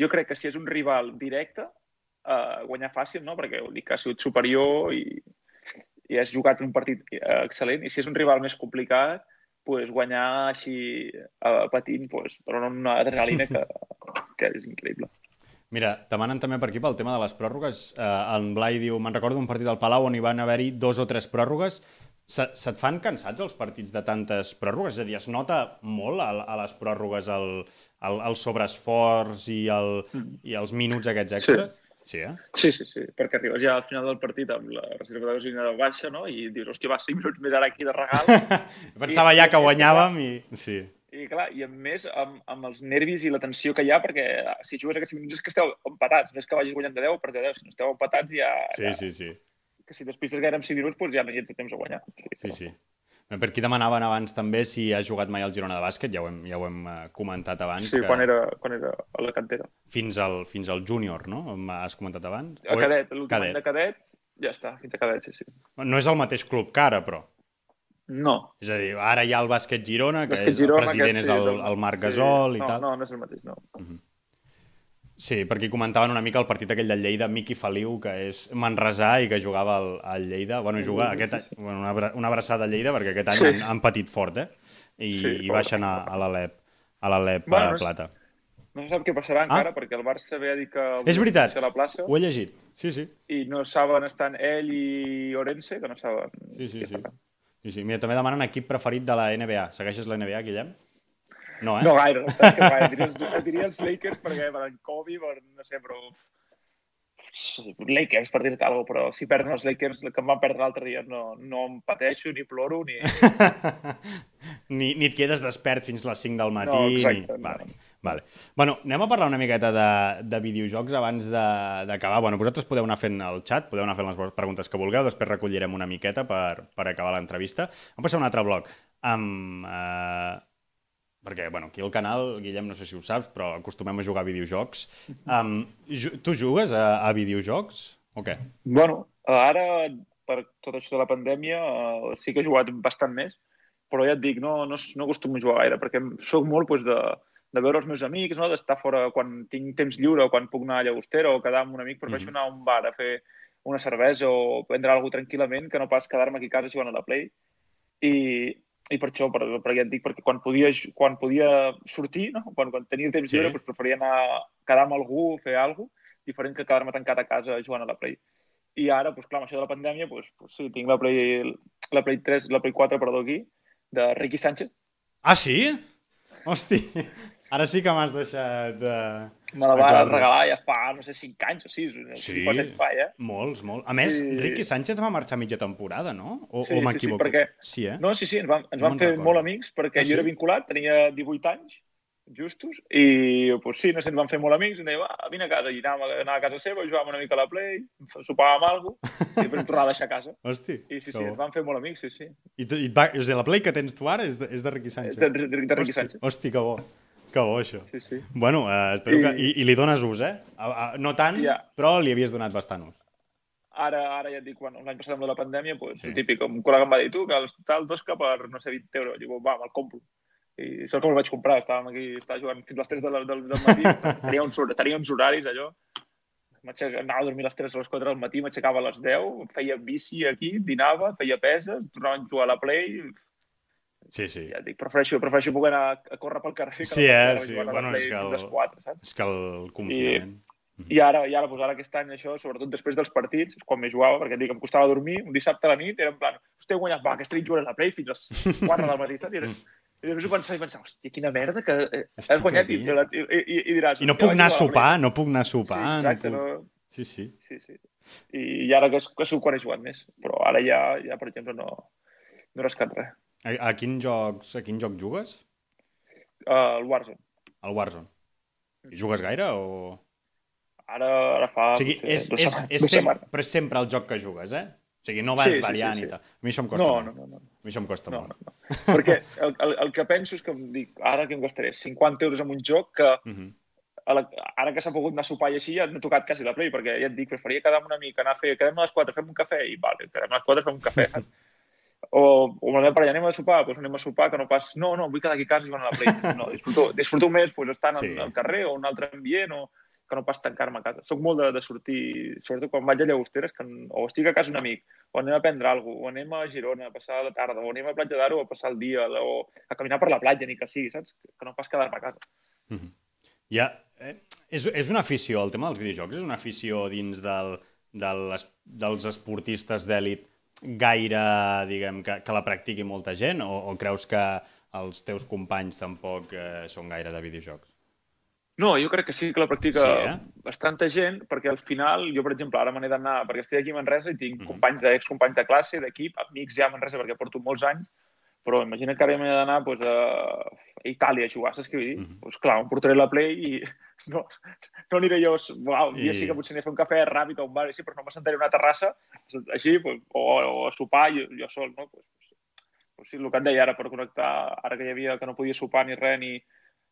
Jo crec que si és un rival directe, uh, guanyar fàcil, no? Perquè vol dir que ha sigut superior i, i has jugat un partit uh, excel·lent. I si és un rival més complicat, pues, guanyar així uh, patint, pues, però no una adrenalina que, que és increïble. Mira, demanen també per aquí pel tema de les pròrrogues. Eh, en Blai diu, me'n recordo un partit al Palau on hi van haver-hi dos o tres pròrrogues. Se, se't fan cansats els partits de tantes pròrrogues? És a dir, es nota molt a, a les pròrrogues el, el, el sobreesforç i, el, i els minuts aquests extras? Sí. Sí, eh? sí, sí, sí, perquè arribes ja al final del partit amb la reserva de gasolina de baixa, no? I dius, hòstia, va, 5 minuts més ara aquí de regal. Pensava I, ja que guanyàvem i... Sí. I clar, i a més amb, amb els nervis i la tensió que hi ha, perquè si jugues aquests minuts és que esteu empatats, no és que vagis guanyant de 10 per de 10, si no esteu empatats ja... Sí, ja, sí, sí. Que si despistes gaire amb 5 minuts, doncs ja no hi ha temps a guanyar. Sí, sí. Per aquí demanaven abans també si has jugat mai al Girona de bàsquet, ja ho hem, ja ho hem eh, comentat abans. Sí, que... quan, era, quan era a la cantera. Fins al, fins al júnior, no? Has comentat abans? A cadet, l'últim any de cadet, ja està, fins a cadet, sí, sí. No és el mateix club que ara, però. No. És a dir, ara hi ha el bàsquet Girona, que bàsquet és, Girona, el president que sí, és el, el Marc Gasol sí. i no, tal. No, no és el mateix, no. Uh -huh. Sí, perquè comentaven una mica el partit aquell del Lleida, Miqui Feliu, que és manresà i que jugava al, al Lleida. Bueno, juga aquest any, bueno, una, una abraçada a Lleida, perquè aquest any sí. han, han patit fort, eh? I, sí, i baixen a, a l'Alep a l'Alep bueno, no Plata. No se sap què passarà ah? encara, perquè el Barça ve a dir que... És veritat, a la plaça, ho he llegit. Sí, sí. I no saben, estan ell i Orense, que no saben... Sí, sí, sí. sí, sí. Mira, també demanen equip preferit de la NBA. Segueixes la NBA, Guillem? No, eh? No gaire, no saps què fa. Diria, els, diria els Lakers perquè per en Kobe, per, no sé, però... Lakers, per dir-te alguna cosa, però si perden els Lakers, que em van perdre l'altre dia, no, no em pateixo, ni ploro, ni... ni, ni et quedes despert fins les 5 del matí. No, exacte. Ni... Vale. Vale. Bueno, anem a parlar una miqueta de, de videojocs abans d'acabar. Bueno, vosaltres podeu anar fent el xat, podeu anar fent les preguntes que vulgueu, després recollirem una miqueta per, per acabar l'entrevista. Vam passar a un altre bloc amb eh, perquè, bueno, aquí al canal, Guillem, no sé si ho saps, però acostumem a jugar a videojocs. Um, tu jugues a, a videojocs o què? Bueno, ara, per tot això de la pandèmia, uh, sí que he jugat bastant més, però ja et dic, no, no, no acostumo a jugar gaire, perquè sóc molt pues, de, de veure els meus amics, no? d'estar fora quan tinc temps lliure o quan puc anar a Llagostera o quedar amb un amic, prefereixo mm -hmm. anar a un bar a fer una cervesa o prendre alguna tranquil·lament que no pas quedar-me aquí a casa jugant a la Play. I, i per això, per, per ja et dic, perquè quan podia, quan podia sortir, no? quan, quan tenia temps lliure, sí. doncs preferia anar a quedar amb algú, fer alguna cosa, diferent que quedar-me tancat a casa jugant a la Play. I ara, doncs, clar, amb això de la pandèmia, doncs, doncs sí, tinc la Play, la Play 3, la Play 4, perdó, aquí, de Ricky Sánchez. Ah, sí? Hosti, ara sí que m'has deixat... Uh me la va regalar ja fa, no sé, 5 anys o 6. Sí, fa, ja. molts, molts. A més, sí. Ricky Sánchez va marxar mitja temporada, no? O, sí, o m'equivoco? Sí, sí, perquè... sí, eh? No, sí, sí, ens vam, ens vam fer molt amics perquè ah, sí? jo era vinculat, tenia 18 anys, justos, i pues, sí, no sé, ens vam fer molt amics, i em deia, va, vine a casa, i anàvem a, anava a casa seva, jugàvem una mica a la Play, sopàvem alguna cosa, i després tornava a deixar a casa. Hosti. I sí, sí, ens vam fer molt amics, sí, sí. I, i, va, o sigui, la Play que tens tu ara és de, és de Ricky Sánchez? És de, de, de Ricky hosti, Sánchez. Hosti, que bo. Que bo, això. Sí, sí. Bueno, eh, espero I... que... I, I li dones ús, eh? A, a, no tant, ja. però li havies donat bastant ús. Ara, ara ja et dic, quan l'any passat amb la pandèmia, pues, sí. el típic, un col·lega em va dir, tu, que el tal Tosca per, no sé, 20 euros. Dic, va, me'l compro. I sort que me'l vaig comprar, estàvem aquí, estava jugant fins les 3 del, del, del matí, tenia, uns, tenia uns horaris, allò. Anava a dormir a les 3 o les 4 del matí, m'aixecava a les 10, feia bici aquí, dinava, feia peses, tornava a jugar a la Play, Sí, sí. Ja dic, prefereixo, prefereixo poder anar a córrer pel carrer sí, eh? Sí, bueno, és que, el, 4, saps? és que el confinament... I, i ara, i ara, pues ara aquest any, això, sobretot després dels partits, quan més jugava, perquè dic, em costava dormir, un dissabte a la nit, era en plan, hosti, he guanyat, va, aquesta nit jugaré la Play fins a les 4 del matí, saps? I, era, i després ho pensava i pensava, hòstia, quina merda que eh, has guanyat i, i, i, i diràs... I no puc anar a sopar, no puc anar a sopar. Sí, exacte, no, puc... no... Sí, sí. Sí, sí. I, i ara que, que sóc quan he jugat més, però ara ja, ja per exemple, no, no he rascat res. A, a, quin jocs, a quin joc jugues? Uh, el Warzone. El Warzone. I jugues gaire o...? Ara, ara fa... O sigui, és, és, setmanes- és, sempre, però és sempre el joc que jugues, eh? O sigui, no vas Sí, sí, sí, variant sí. i tal. A mi això em costa No, molt. no, no, no. A mi això em costa No, molt. no, no. Perquè el, el, el que penso és que em dic, ara que em gastaré 50 euros en un joc que Mhm. a la, ara que s'ha pogut anar a sopar i així ja m'he tocat quasi la Play, perquè ja et dic, preferia quedar amb un amic, anar a fer, quedem a les 4, fem un cafè, i vale, quedem a les 4, fem un cafè. O, o amb la meva parella, anem a sopar, doncs anem a sopar, que no pas, no, no, vull quedar aquí a casa i van a la Play. No, disfruto, disfruto més pues, estant Sí. al carrer o en un altre ambient o que no pas tancar-me a casa. Soc molt de, de sortir, sobretot quan vaig a Llagosteres, que o estic a casa un amic, o anem a prendre alguna cosa, o anem a Girona a passar la tarda, o anem a Platja d'Aro a passar el dia, o a caminar per la platja, ni que sigui, saps? Que no pas quedar-me a casa. Ja, eh, és, és una afició, el tema dels videojocs és una afició dins del, del, dels esportistes d'èlit gaire, diguem, que, que la practiqui molta gent o, o creus que els teus companys tampoc eh, són gaire de videojocs? No, jo crec que sí que la practica Sí, eh? bastanta gent, perquè al final, jo, per exemple, ara me n'he d'anar, perquè estic aquí a Manresa i tinc mm. companys d'excompanys de classe, d'equip, amics ja a Manresa, perquè porto molts anys, però imagina que ara m'he d'anar pues, a Itàlia a jugar, saps què vull dir? Mm -hmm. pues, clar, em portaré la Play i no, no aniré jo, un dia I- sí que potser aniré a fer un cafè ràpid a un bar, així, però no m'assentaré a una terrassa, així, pues, o, o a sopar jo, jo sol, no? Pues, pues, pues, sí, el que et deia ara, per connectar, ara que hi havia, que no podia sopar ni res, ni,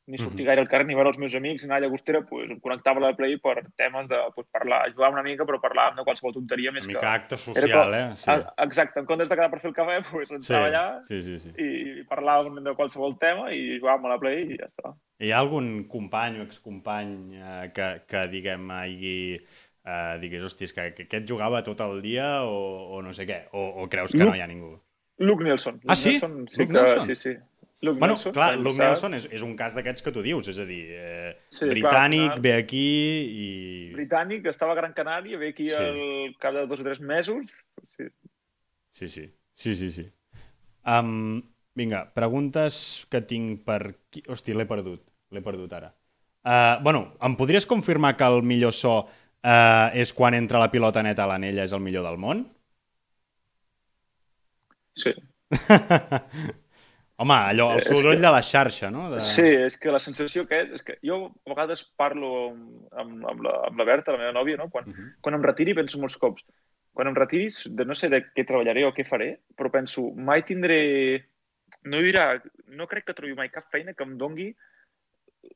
ni sortir Mhm. gaire al carrer, ni veure els meus amics, anar a Llagostera, pues, em connectava a la Play per temes de pues, parlar, jugar una mica, però parlar de qualsevol tonteria més Una que... mica acte Era social, com- eh? Sí. Ah, Exacte, en comptes de quedar per fer el cafè, pues, entrava allà sí, sí, sí. i parlàvem de qualsevol tema i jugàvem a la Play i ja està. Hi ha algun company o excompany eh, que, que, diguem, hagi, eh, digués, hòsties, que, que aquest jugava tot el dia o, o no sé què? O, o creus que No. no hi ha ningú? Luke Nelson. Ah, sí? Nelson, sí Luke que, Nelson? Sí, sí. Luke Bueno, Nelson, clar, Luke. Nelson és, és un cas d'aquests que tu dius, és a dir, eh, Sí, clar, britànic, al final- ve aquí i... Britànic, estava a Gran Canària, ve aquí Sí. al cap de dos o tres mesos. Sí. Sí, sí, sí, sí, sí. Um, vinga, preguntes que tinc per... Qui... Hosti, l'he perdut, l'he perdut ara. Uh, bueno, em podries confirmar que el millor so uh, és quan entra la pilota neta a l'anella és el millor del món? sí. Home, allò, el És soroll que- de la xarxa, no? De... Sí, és que la sensació que és, és que jo a vegades parlo amb, amb, amb, la, amb la Berta, la meva nòvia, no? quan, Uh -huh. quan em retiri penso molts cops, quan em retiris, de no sé de què treballaré o què faré, però penso, mai tindré... No dirà, no crec que trobi mai cap feina que em dongui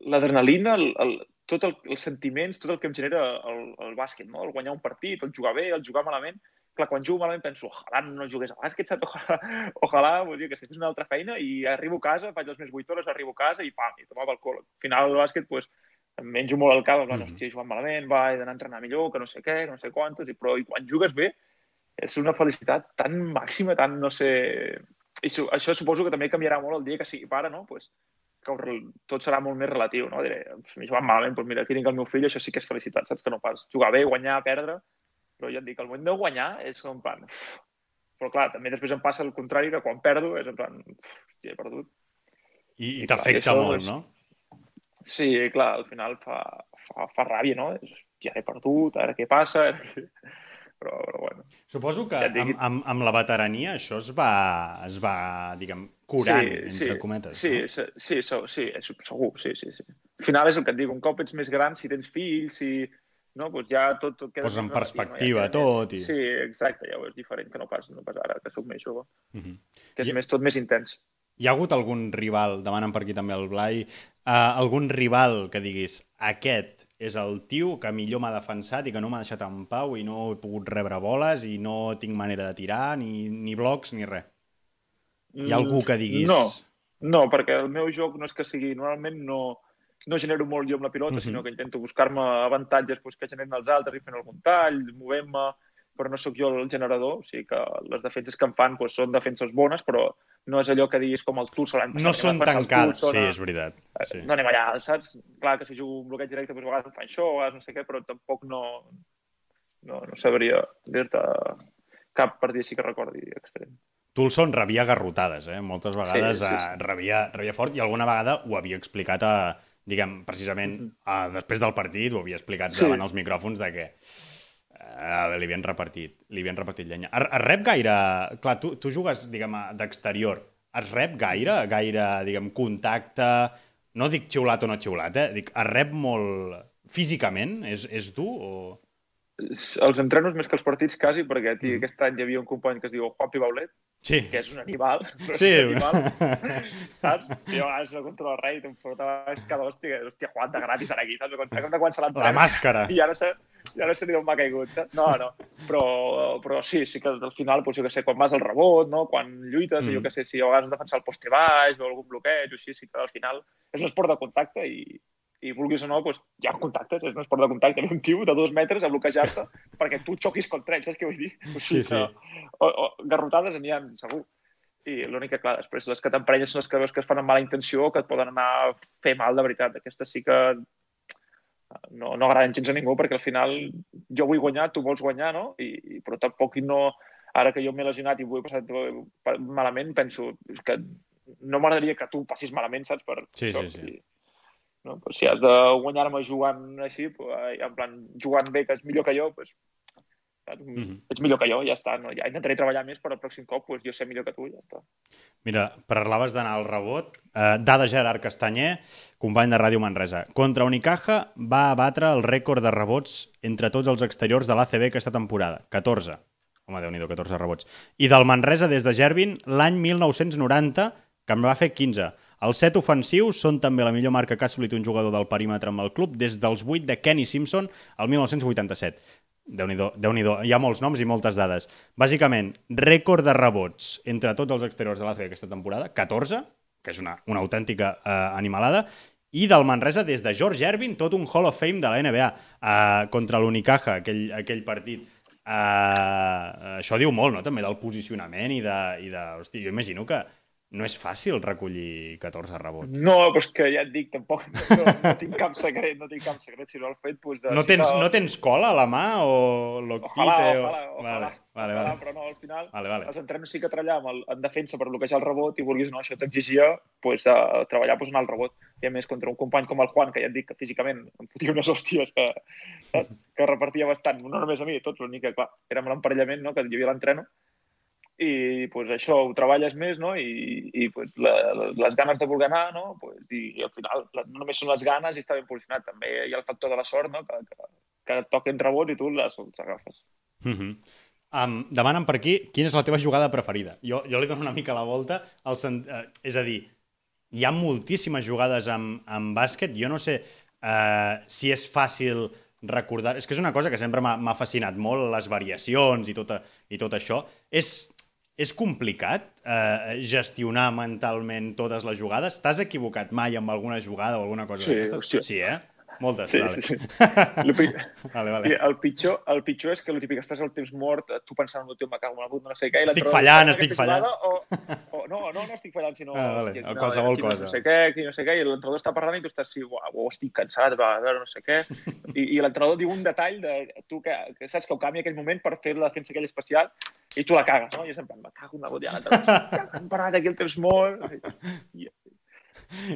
l'adrenalina, el, el, tot el, els sentiments, tot el que em genera el, el bàsquet, no? el guanyar un partit, el jugar bé, el jugar malament. Clar, quan jugo malament penso, ojalà no jugués a bàsquet, saps? Ojalà, ojalà vull dir, que si fes una altra feina i arribo a casa, faig les més 8 hores, arribo a casa i pam, i tomava el col. Al final el bàsquet, pues, em menjo molt al cap, en plan, hòstia, he jugat malament, va, he d'anar a entrenar millor, que no sé què, que no sé quantos, i, però i quan jugues bé és una felicitat tan màxima, tan, no sé... I su això suposo que també canviarà molt el dia que sigui pare, no? Pues, que tot serà molt més relatiu, no? Diré, si m'he jugat malament, doncs mira, aquí tinc el meu fill, això sí que és felicitat, saps? Que no pas jugar bé, guanyar, perdre, però ja et dic, el moment de guanyar és com en plan... Uf. Però clar, també després em passa el contrari, que quan perdo és en plan, uf, hòstia, he perdut. I, i I t'afecta molt, doncs, no? Sí, clar, al final fa, fa, fa ràbia, no? És, ja he perdut, ara què passa? Però, però bueno. Suposo que Ja dic- amb, amb, amb la veterania això es va, es va diguem, curant, entre cometes. Sí, no? sí, sí, sí, sí, és segur, sí, sí, sí. Al final és el que et dic, un cop ets més gran, si tens fills, si... No, doncs ja tot, tot queda... Posa en perspectiva Ja queda tot Més... i- Sí, exacte, ja ho és diferent que no pas, no pas ara, que sóc més jove, Mhm. que és I- més, tot més intens. Hi ha hagut algun rival, demanen per aquí també el Blai, uh, algun rival que diguis aquest és el tio que millor m'ha defensat i que no m'ha deixat en pau i no he pogut rebre boles i no tinc manera de tirar, ni, ni blocs, ni res. Hi ha algú que diguis... Mm, No, no, perquè el meu joc no és que sigui... Normalment no, no genero molt jo amb la pilota, Mhm. uh -huh. sinó que intento buscar-me avantatges pues, que generen els altres i fent algun tall, movent-me, però no sóc jo el generador, o sigui que les defenses que em fan pues, són defenses bones, però no és allò que diguis com el Tulsa l'any. No són tancades, Tulsa, sí, és veritat. Sí. No anem allà, saps? Clar que si jugo un bloqueig directe, pues, a vegades em fan això, a vegades no sé què, però tampoc no, no, no sabria dir-te cap partit sí que recordi extrem. Tulson rebia garrotades, eh? Moltes vegades Sí, sí, sí. eh, rebia, rebia fort i alguna vegada ho havia explicat a, diguem, precisament a, després del partit, ho havia explicat Sí. davant els micròfons de que eh, li havien repartit, li havien repartit llenya. Es, es rep gaire... Clar, tu, tu jugues, diguem, d'exterior. Es rep gaire, gaire, diguem, contacte... No dic xiulat o no xiulat, eh? Dic, es rep molt físicament? És, és dur o...? Els entrenos més que els partits quasi, perquè tio, Mm. aquest any hi havia un company que es diu Juan Pibaulet, Sí. que és un animal, Sí. és un animal, saps? Jo a vegades no contra el rei, te'n portava cada hòstia, que, hòstia, Juan, de gratis ara aquí, saps? Com de quan se La l'entrena. màscara. I ara se, i ara se li d'on m'ha caigut, saps? No, no, però, però sí, sí que al final, doncs, jo què sé, quan vas al rebot, no? quan lluites, Mm. jo què sé, si a vegades has de defensar el poste baix o algun bloqueig o així, sí que al final és un esport de contacte i, i vulguis o no, doncs, hi ha contactes, és un esport de contacte. Un tio de dos metres a bloquejar-te perquè tu xoquis contra ell, saps què vull dir? O Sí, sí. Que, o, o, garrotades n'hi ha, segur. I l'únic que, clar, després les que t'emprenyes són les que veus que es fan amb mala intenció o que et poden anar a fer mal de veritat. Aquestes sí que no, no agraden gens a ningú perquè al final jo vull guanyar, tu vols guanyar, no? I, i però tampoc no... Ara que jo m'he lesionat i ho he passat eh, malament, penso que no m'agradaria que tu passis malament, saps? Per Sí, això. sí, sí. I, no? Però si has de guanyar-me jugant així, pues, en plan, jugant bé, que és millor que jo, pues, saps? Mhm. ets millor que jo, ja està. No? Ja intentaré treballar més per al pròxim cop, pues, jo sé millor que tu, ja està. Mira, parlaves d'anar al rebot. Eh, dada Gerard Castanyer, company de Ràdio Manresa. Contra Unicaja va abatre el rècord de rebots entre tots els exteriors de l'ACB aquesta temporada. 14. Home, déu nhi 14 rebots. I del Manresa des de Gervin l'any 1990, que en va fer 15. Els set ofensius són també la millor marca que ha assolit un jugador del perímetre amb el club des dels 8 de Kenny Simpson al 1987. Déu-n'hi-do, déu nhi hi ha molts noms i moltes dades. Bàsicament, rècord de rebots entre tots els exteriors de l'ACB aquesta temporada, 14, que és una, una autèntica eh, animalada, i del Manresa des de George Ervin, tot un Hall of Fame de la NBA eh, contra l'Unicaja, aquell, aquell partit. Eh, això diu molt, no?, també del posicionament i de... I de hosti, jo imagino que no és fàcil recollir 14 rebots. No, però és que ja et dic, tampoc no, no, no tinc cap secret, no tinc cap secret, sinó el fet pues, de... No tens, que- no tens cola a la mà o l'octite? Ojalà, o... ojalà, ojalà, Vale, vale, ojalà, vale. però no, al final Vale, vale. els entrenos sí que treballàvem el- en defensa per bloquejar el rebot i vulguis o no, això t'exigia pues, a treballar pues, en el rebot. I a més, contra un company com el Juan, que ja et dic que físicament em fotia unes hòsties que, que repartia bastant, no només a mi, a tots, l'únic que, clar, érem l'emparellament, no?, que hi havia l'entreno, i pues, això ho treballes més, no?, i, i pues, la, les ganes de voler anar, no?, pues, i, i al final la, no només són les ganes i està ben posicionat, també hi ha el factor de la sort, no?, que, que, que et toquen rebots i tu les, les agafes. Uh -huh. um, demanen per aquí quina és la teva jugada preferida. Jo, jo li dono una mica la volta. Al sen... uh, és a dir, hi ha moltíssimes jugades amb, amb bàsquet. Jo no sé uh, si és fàcil recordar... És que és una cosa que sempre m'ha fascinat molt, les variacions i tot, i tot això. És, és complicat eh, gestionar mentalment totes les jugades? T'has equivocat mai amb alguna jugada o alguna cosa Sí, d'aquestes? Sí, eh? Moltes, Sí, vale. sí, sí. El, pi... vale, vale. El, pitjor, el pitjor és que el típic estàs al temps mort, tu pensant, no, tio, me cago en el no sé què... i Estic l'entrenador fallant, estic "Aquesta fallant." O, o, no, no, no estic fallant, sinó... Ah, vale, hòstia, qualsevol aquí cosa. No sé què, aquí no sé què, i l'entrenador està parlant i tu estàs així, uau, uau, estic cansat, va, no sé què... I, i l'entrenador diu un detall de tu que, que saps que ho canvia aquell moment per fer la defensa aquella especial i tu la cagues, no? I és en plan, me cago en la bot, ja l'entrenador, hem parat aquí el temps mort... I,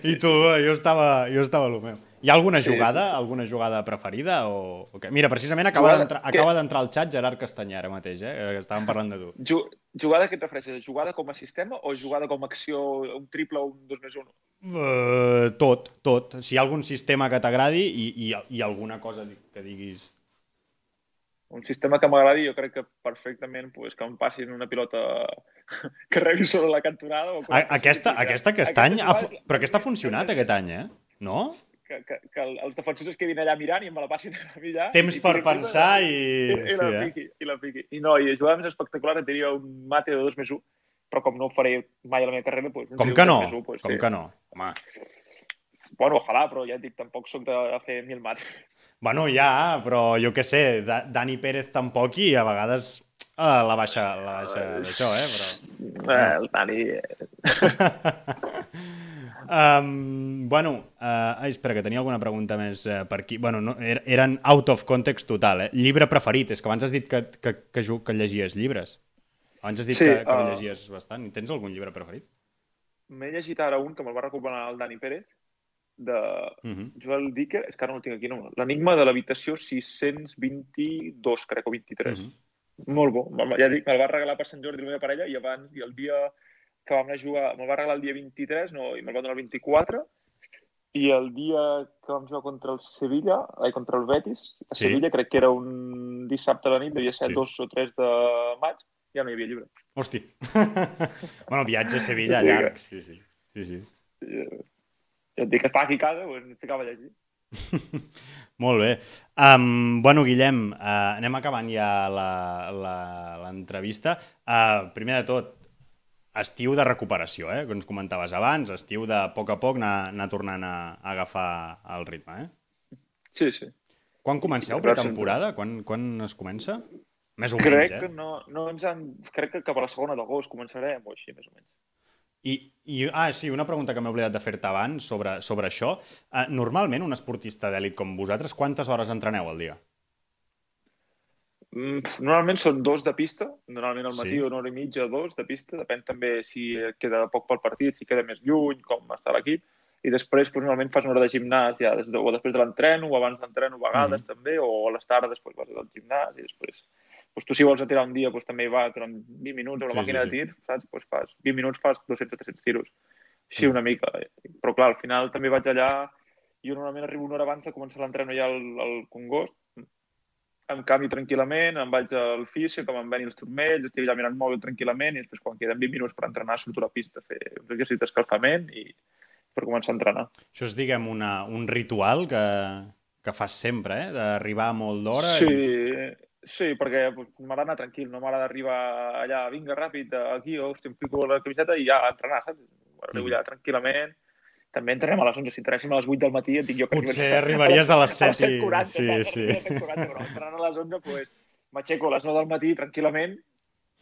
I tu, jo estava, jo estava a lo meu. Hi ha alguna Sí. jugada, alguna jugada preferida? O... o? Mira, precisament acaba d'entrar d'entrar al xat Gerard Castanyer ara mateix, eh? que Estàvem parlant de tu. Ju- Jugada que et refereixes? Jugada com a sistema o jugada com a acció, un triple o un 2 més 1? Uh, tot, tot. Si hi ha algun sistema que t'agradi i, i, i alguna cosa que diguis... Un sistema que m'agradi, jo crec que perfectament pues, que em passin una pilota que rebi sobre la cantonada. O A, aquesta, aquesta aquest any... Ha, però aquesta ha funcionat aquest any, eh? No? Que, que, que el- els defensors es quedin allà mirant i em la passin a mi allà. Temps per pensar i... I, i, la Sí, eh? piqui, i la piqui. I no, i jugada més espectacular et diria un mate de 2 més 1, però com no ho faré mai a la meva carrera, pues, un Com que no? dos més u, pues, Com sí. que no? Home, Bueno, ojalà, però ja et dic, tampoc sóc de, de fer mil mates. Bueno, ja, però jo què sé, Da- Dani Pérez tampoc i a vegades eh, la baixa, la baixa d'això, eh? Però... Eh, el Dani... Um, bueno, uh, ai, espera, que tenia alguna pregunta més uh, per aquí. Bueno, no, er, eren out of context total, eh? Llibre preferit, és que abans has dit que, que, que, que llegies llibres. Abans has dit Sí, que, que uh, llegies bastant. Tens algun llibre preferit? M'he llegit ara un que me'l va recomanar el Dani Pérez, de Uh -huh. Joel Dicker, és que ara no el tinc aquí, no. L'enigma de l'habitació 622, crec, o 23. Mhm. Molt bo. Ja dic, me'l va regalar per Sant Jordi la meva parella i abans, i el dia que vam anar a jugar, me'l va regalar el dia 23, no, i me'l va donar el 24, i el dia que vam jugar contra el Sevilla, ai, contra el Betis, a Sí. Sevilla, crec que era un dissabte a la nit, devia ser Sí. 2 o 3 de maig, ja no hi havia llibre. Hosti. bueno, viatge a Sevilla Sí, llarg. Sí, sí. sí, sí. Eh, Ja et dic que estava aquí a casa, doncs em ficava a llegir. Molt bé. Um, bueno, Guillem, uh, anem acabant ja la- la- l'entrevista. Uh, primer de tot, estiu de recuperació, eh? que ens comentaves abans, estiu de a poc a poc anar, anar tornant a, a agafar el ritme. Eh? Sí, sí. Quan comenceu pretemporada? Quan, quan es comença? Més o Crec menys, que eh? no, no ens han... Crec que cap a la segona d'agost començarem, o així, més o menys. I, i, ah, sí, una pregunta que m'he oblidat de fer-te abans sobre, sobre això. Uh, normalment, un esportista d'èlit com vosaltres, quantes hores entreneu al dia? Mm, Normalment són dos de pista, normalment al matí Sí. sí. una hora i mitja, dos de pista, depèn també si queda poc pel partit, si queda més lluny, com està l'equip, i després doncs, normalment fas una hora de gimnàs ja des de, o després de l'entreno, o abans d'entreno a vegades Mhm. també, o a les tardes doncs, vas al gimnàs i després doncs, tu si vols tirar un dia doncs, també hi va durant 20 minuts a una Sí, màquina sí, de tir, saps? Doncs fas 20 minuts fas 200 o 300 tiros. Així Mm. una mica. Però clar, al final també vaig allà, jo normalment arribo una hora abans de començar l'entreno ja al, al Congost, em canvio tranquil·lament, em vaig al fisio, que me'n veni els turmells, estic allà mirant el mòbil tranquil·lament i després quan queden 20 minuts per entrenar surto a la pista a fer uns exercicis d'escalfament i per començar a entrenar. Això és, diguem, una, un ritual que, que fas sempre, eh? d'arribar molt d'hora. Sí, I... sí, perquè pues, m'agrada anar tranquil, no m'agrada arribar allà, vinga, ràpid, aquí, hòstia, em fico la camiseta i ja a entrenar, saps? Arribo Mm. allà tranquil·lament, també entrenem a les 11, si entrenéssim a les 8 del matí, et dic jo que Potser arribaries a les 7 i... 7.40, Sí, saps? sí. Arribaria a 7.40, però entrenant a les 11, pues, m'aixeco a les 9 del matí tranquil·lament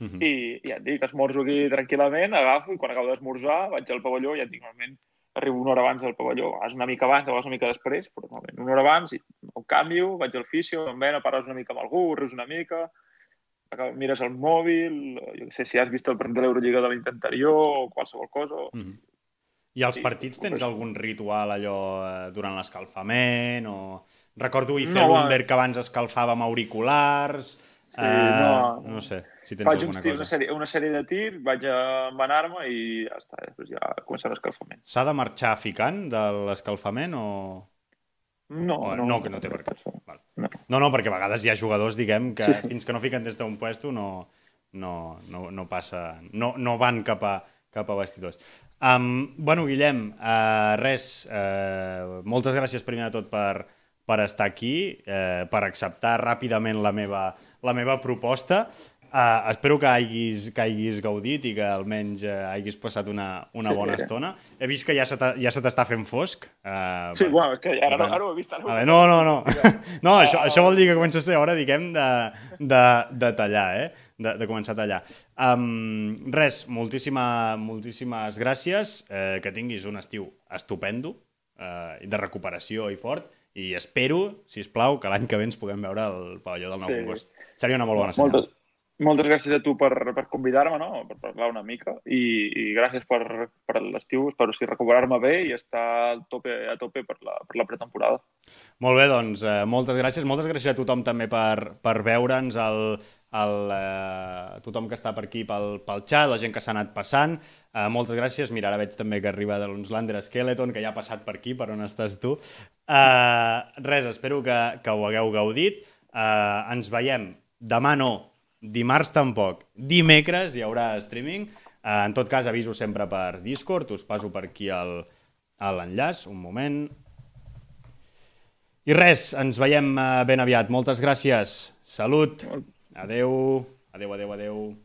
Mhm. i ja et dic, esmorzo aquí tranquil·lament, agafo i quan acabo d'esmorzar vaig al pavelló i ja et dic, normalment arribo una hora abans al pavelló, a vegades una mica abans, a una mica després, però normalment una hora abans, i ho canvio, vaig al fisio, em ven, parles una mica amb algú, rius una mica, mires el mòbil, jo sé, si has vist el partit de l'Eurolliga de l'any anterior o qualsevol cosa. o- Mhm. I als Sí, partits tens correcte. algun ritual allò eh, durant l'escalfament o... Recordo i No, fer l'Umber va. que abans escalfava amb auriculars... Sí, eh, no. no sé si tens Faig alguna tirs, cosa. una sèrie, una sèrie de tir, vaig a envenar-me i ja està, després ja comença l'escalfament. S'ha de marxar ficant de l'escalfament o... No, o no, no, que no té per què. Val. No. No, no, perquè a vegades hi ha jugadors, diguem, que Sí. fins que no fiquen des d'un puesto no, no, no, no passa... No, no van cap a, cap a vestidors. Um, bueno, Guillem, uh, res, uh, moltes gràcies primer de tot per, per estar aquí, uh, per acceptar ràpidament la meva, la meva proposta. Uh, espero que hagis, que hagis gaudit i que almenys uh, hagis passat una, una Sí. bona estona. He vist que ja se t'ha- ja t'està fent fosc. Uh, Sí, bueno, és que ara, no, Bueno. ara ho he vist. Ara ho he no, no, no. No, això, això vol dir que comença a ser hora, diguem, de, de, de tallar, eh? De, de començar a tallar. Um, res, moltíssima, moltíssimes gràcies. Eh, que tinguis un estiu estupendo, eh, de recuperació i fort, i espero, si us plau, que l'any que ve ens puguem veure al pavelló del Nou Sí. Congost. Seria una molt bona senyal. Moltes, moltes gràcies a tu per, per convidar-me, no? per parlar una mica, i, i gràcies per, per l'estiu, espero sí, recuperar-me bé i estar a tope, a tope per, la, per la pretemporada. Molt bé, doncs, eh, moltes gràcies. Moltes gràcies a tothom també per, per veure'ns, el, el, eh, tothom que està per aquí pel, pel xat, la gent que s'ha anat passant. Eh, moltes gràcies. Mira, ara veig també que arriba de l'Unslander Skeleton, que ja ha passat per aquí, per on estàs tu. Eh, res, espero que, que ho hagueu gaudit. Eh, ens veiem demà no, dimarts tampoc, dimecres hi haurà streaming. Eh, en tot cas, aviso sempre per Discord, us passo per aquí l'enllaç, un moment. I res, ens veiem eh, ben aviat. Moltes gràcies. Salut. Adeu. Adeu, adeu, adeu.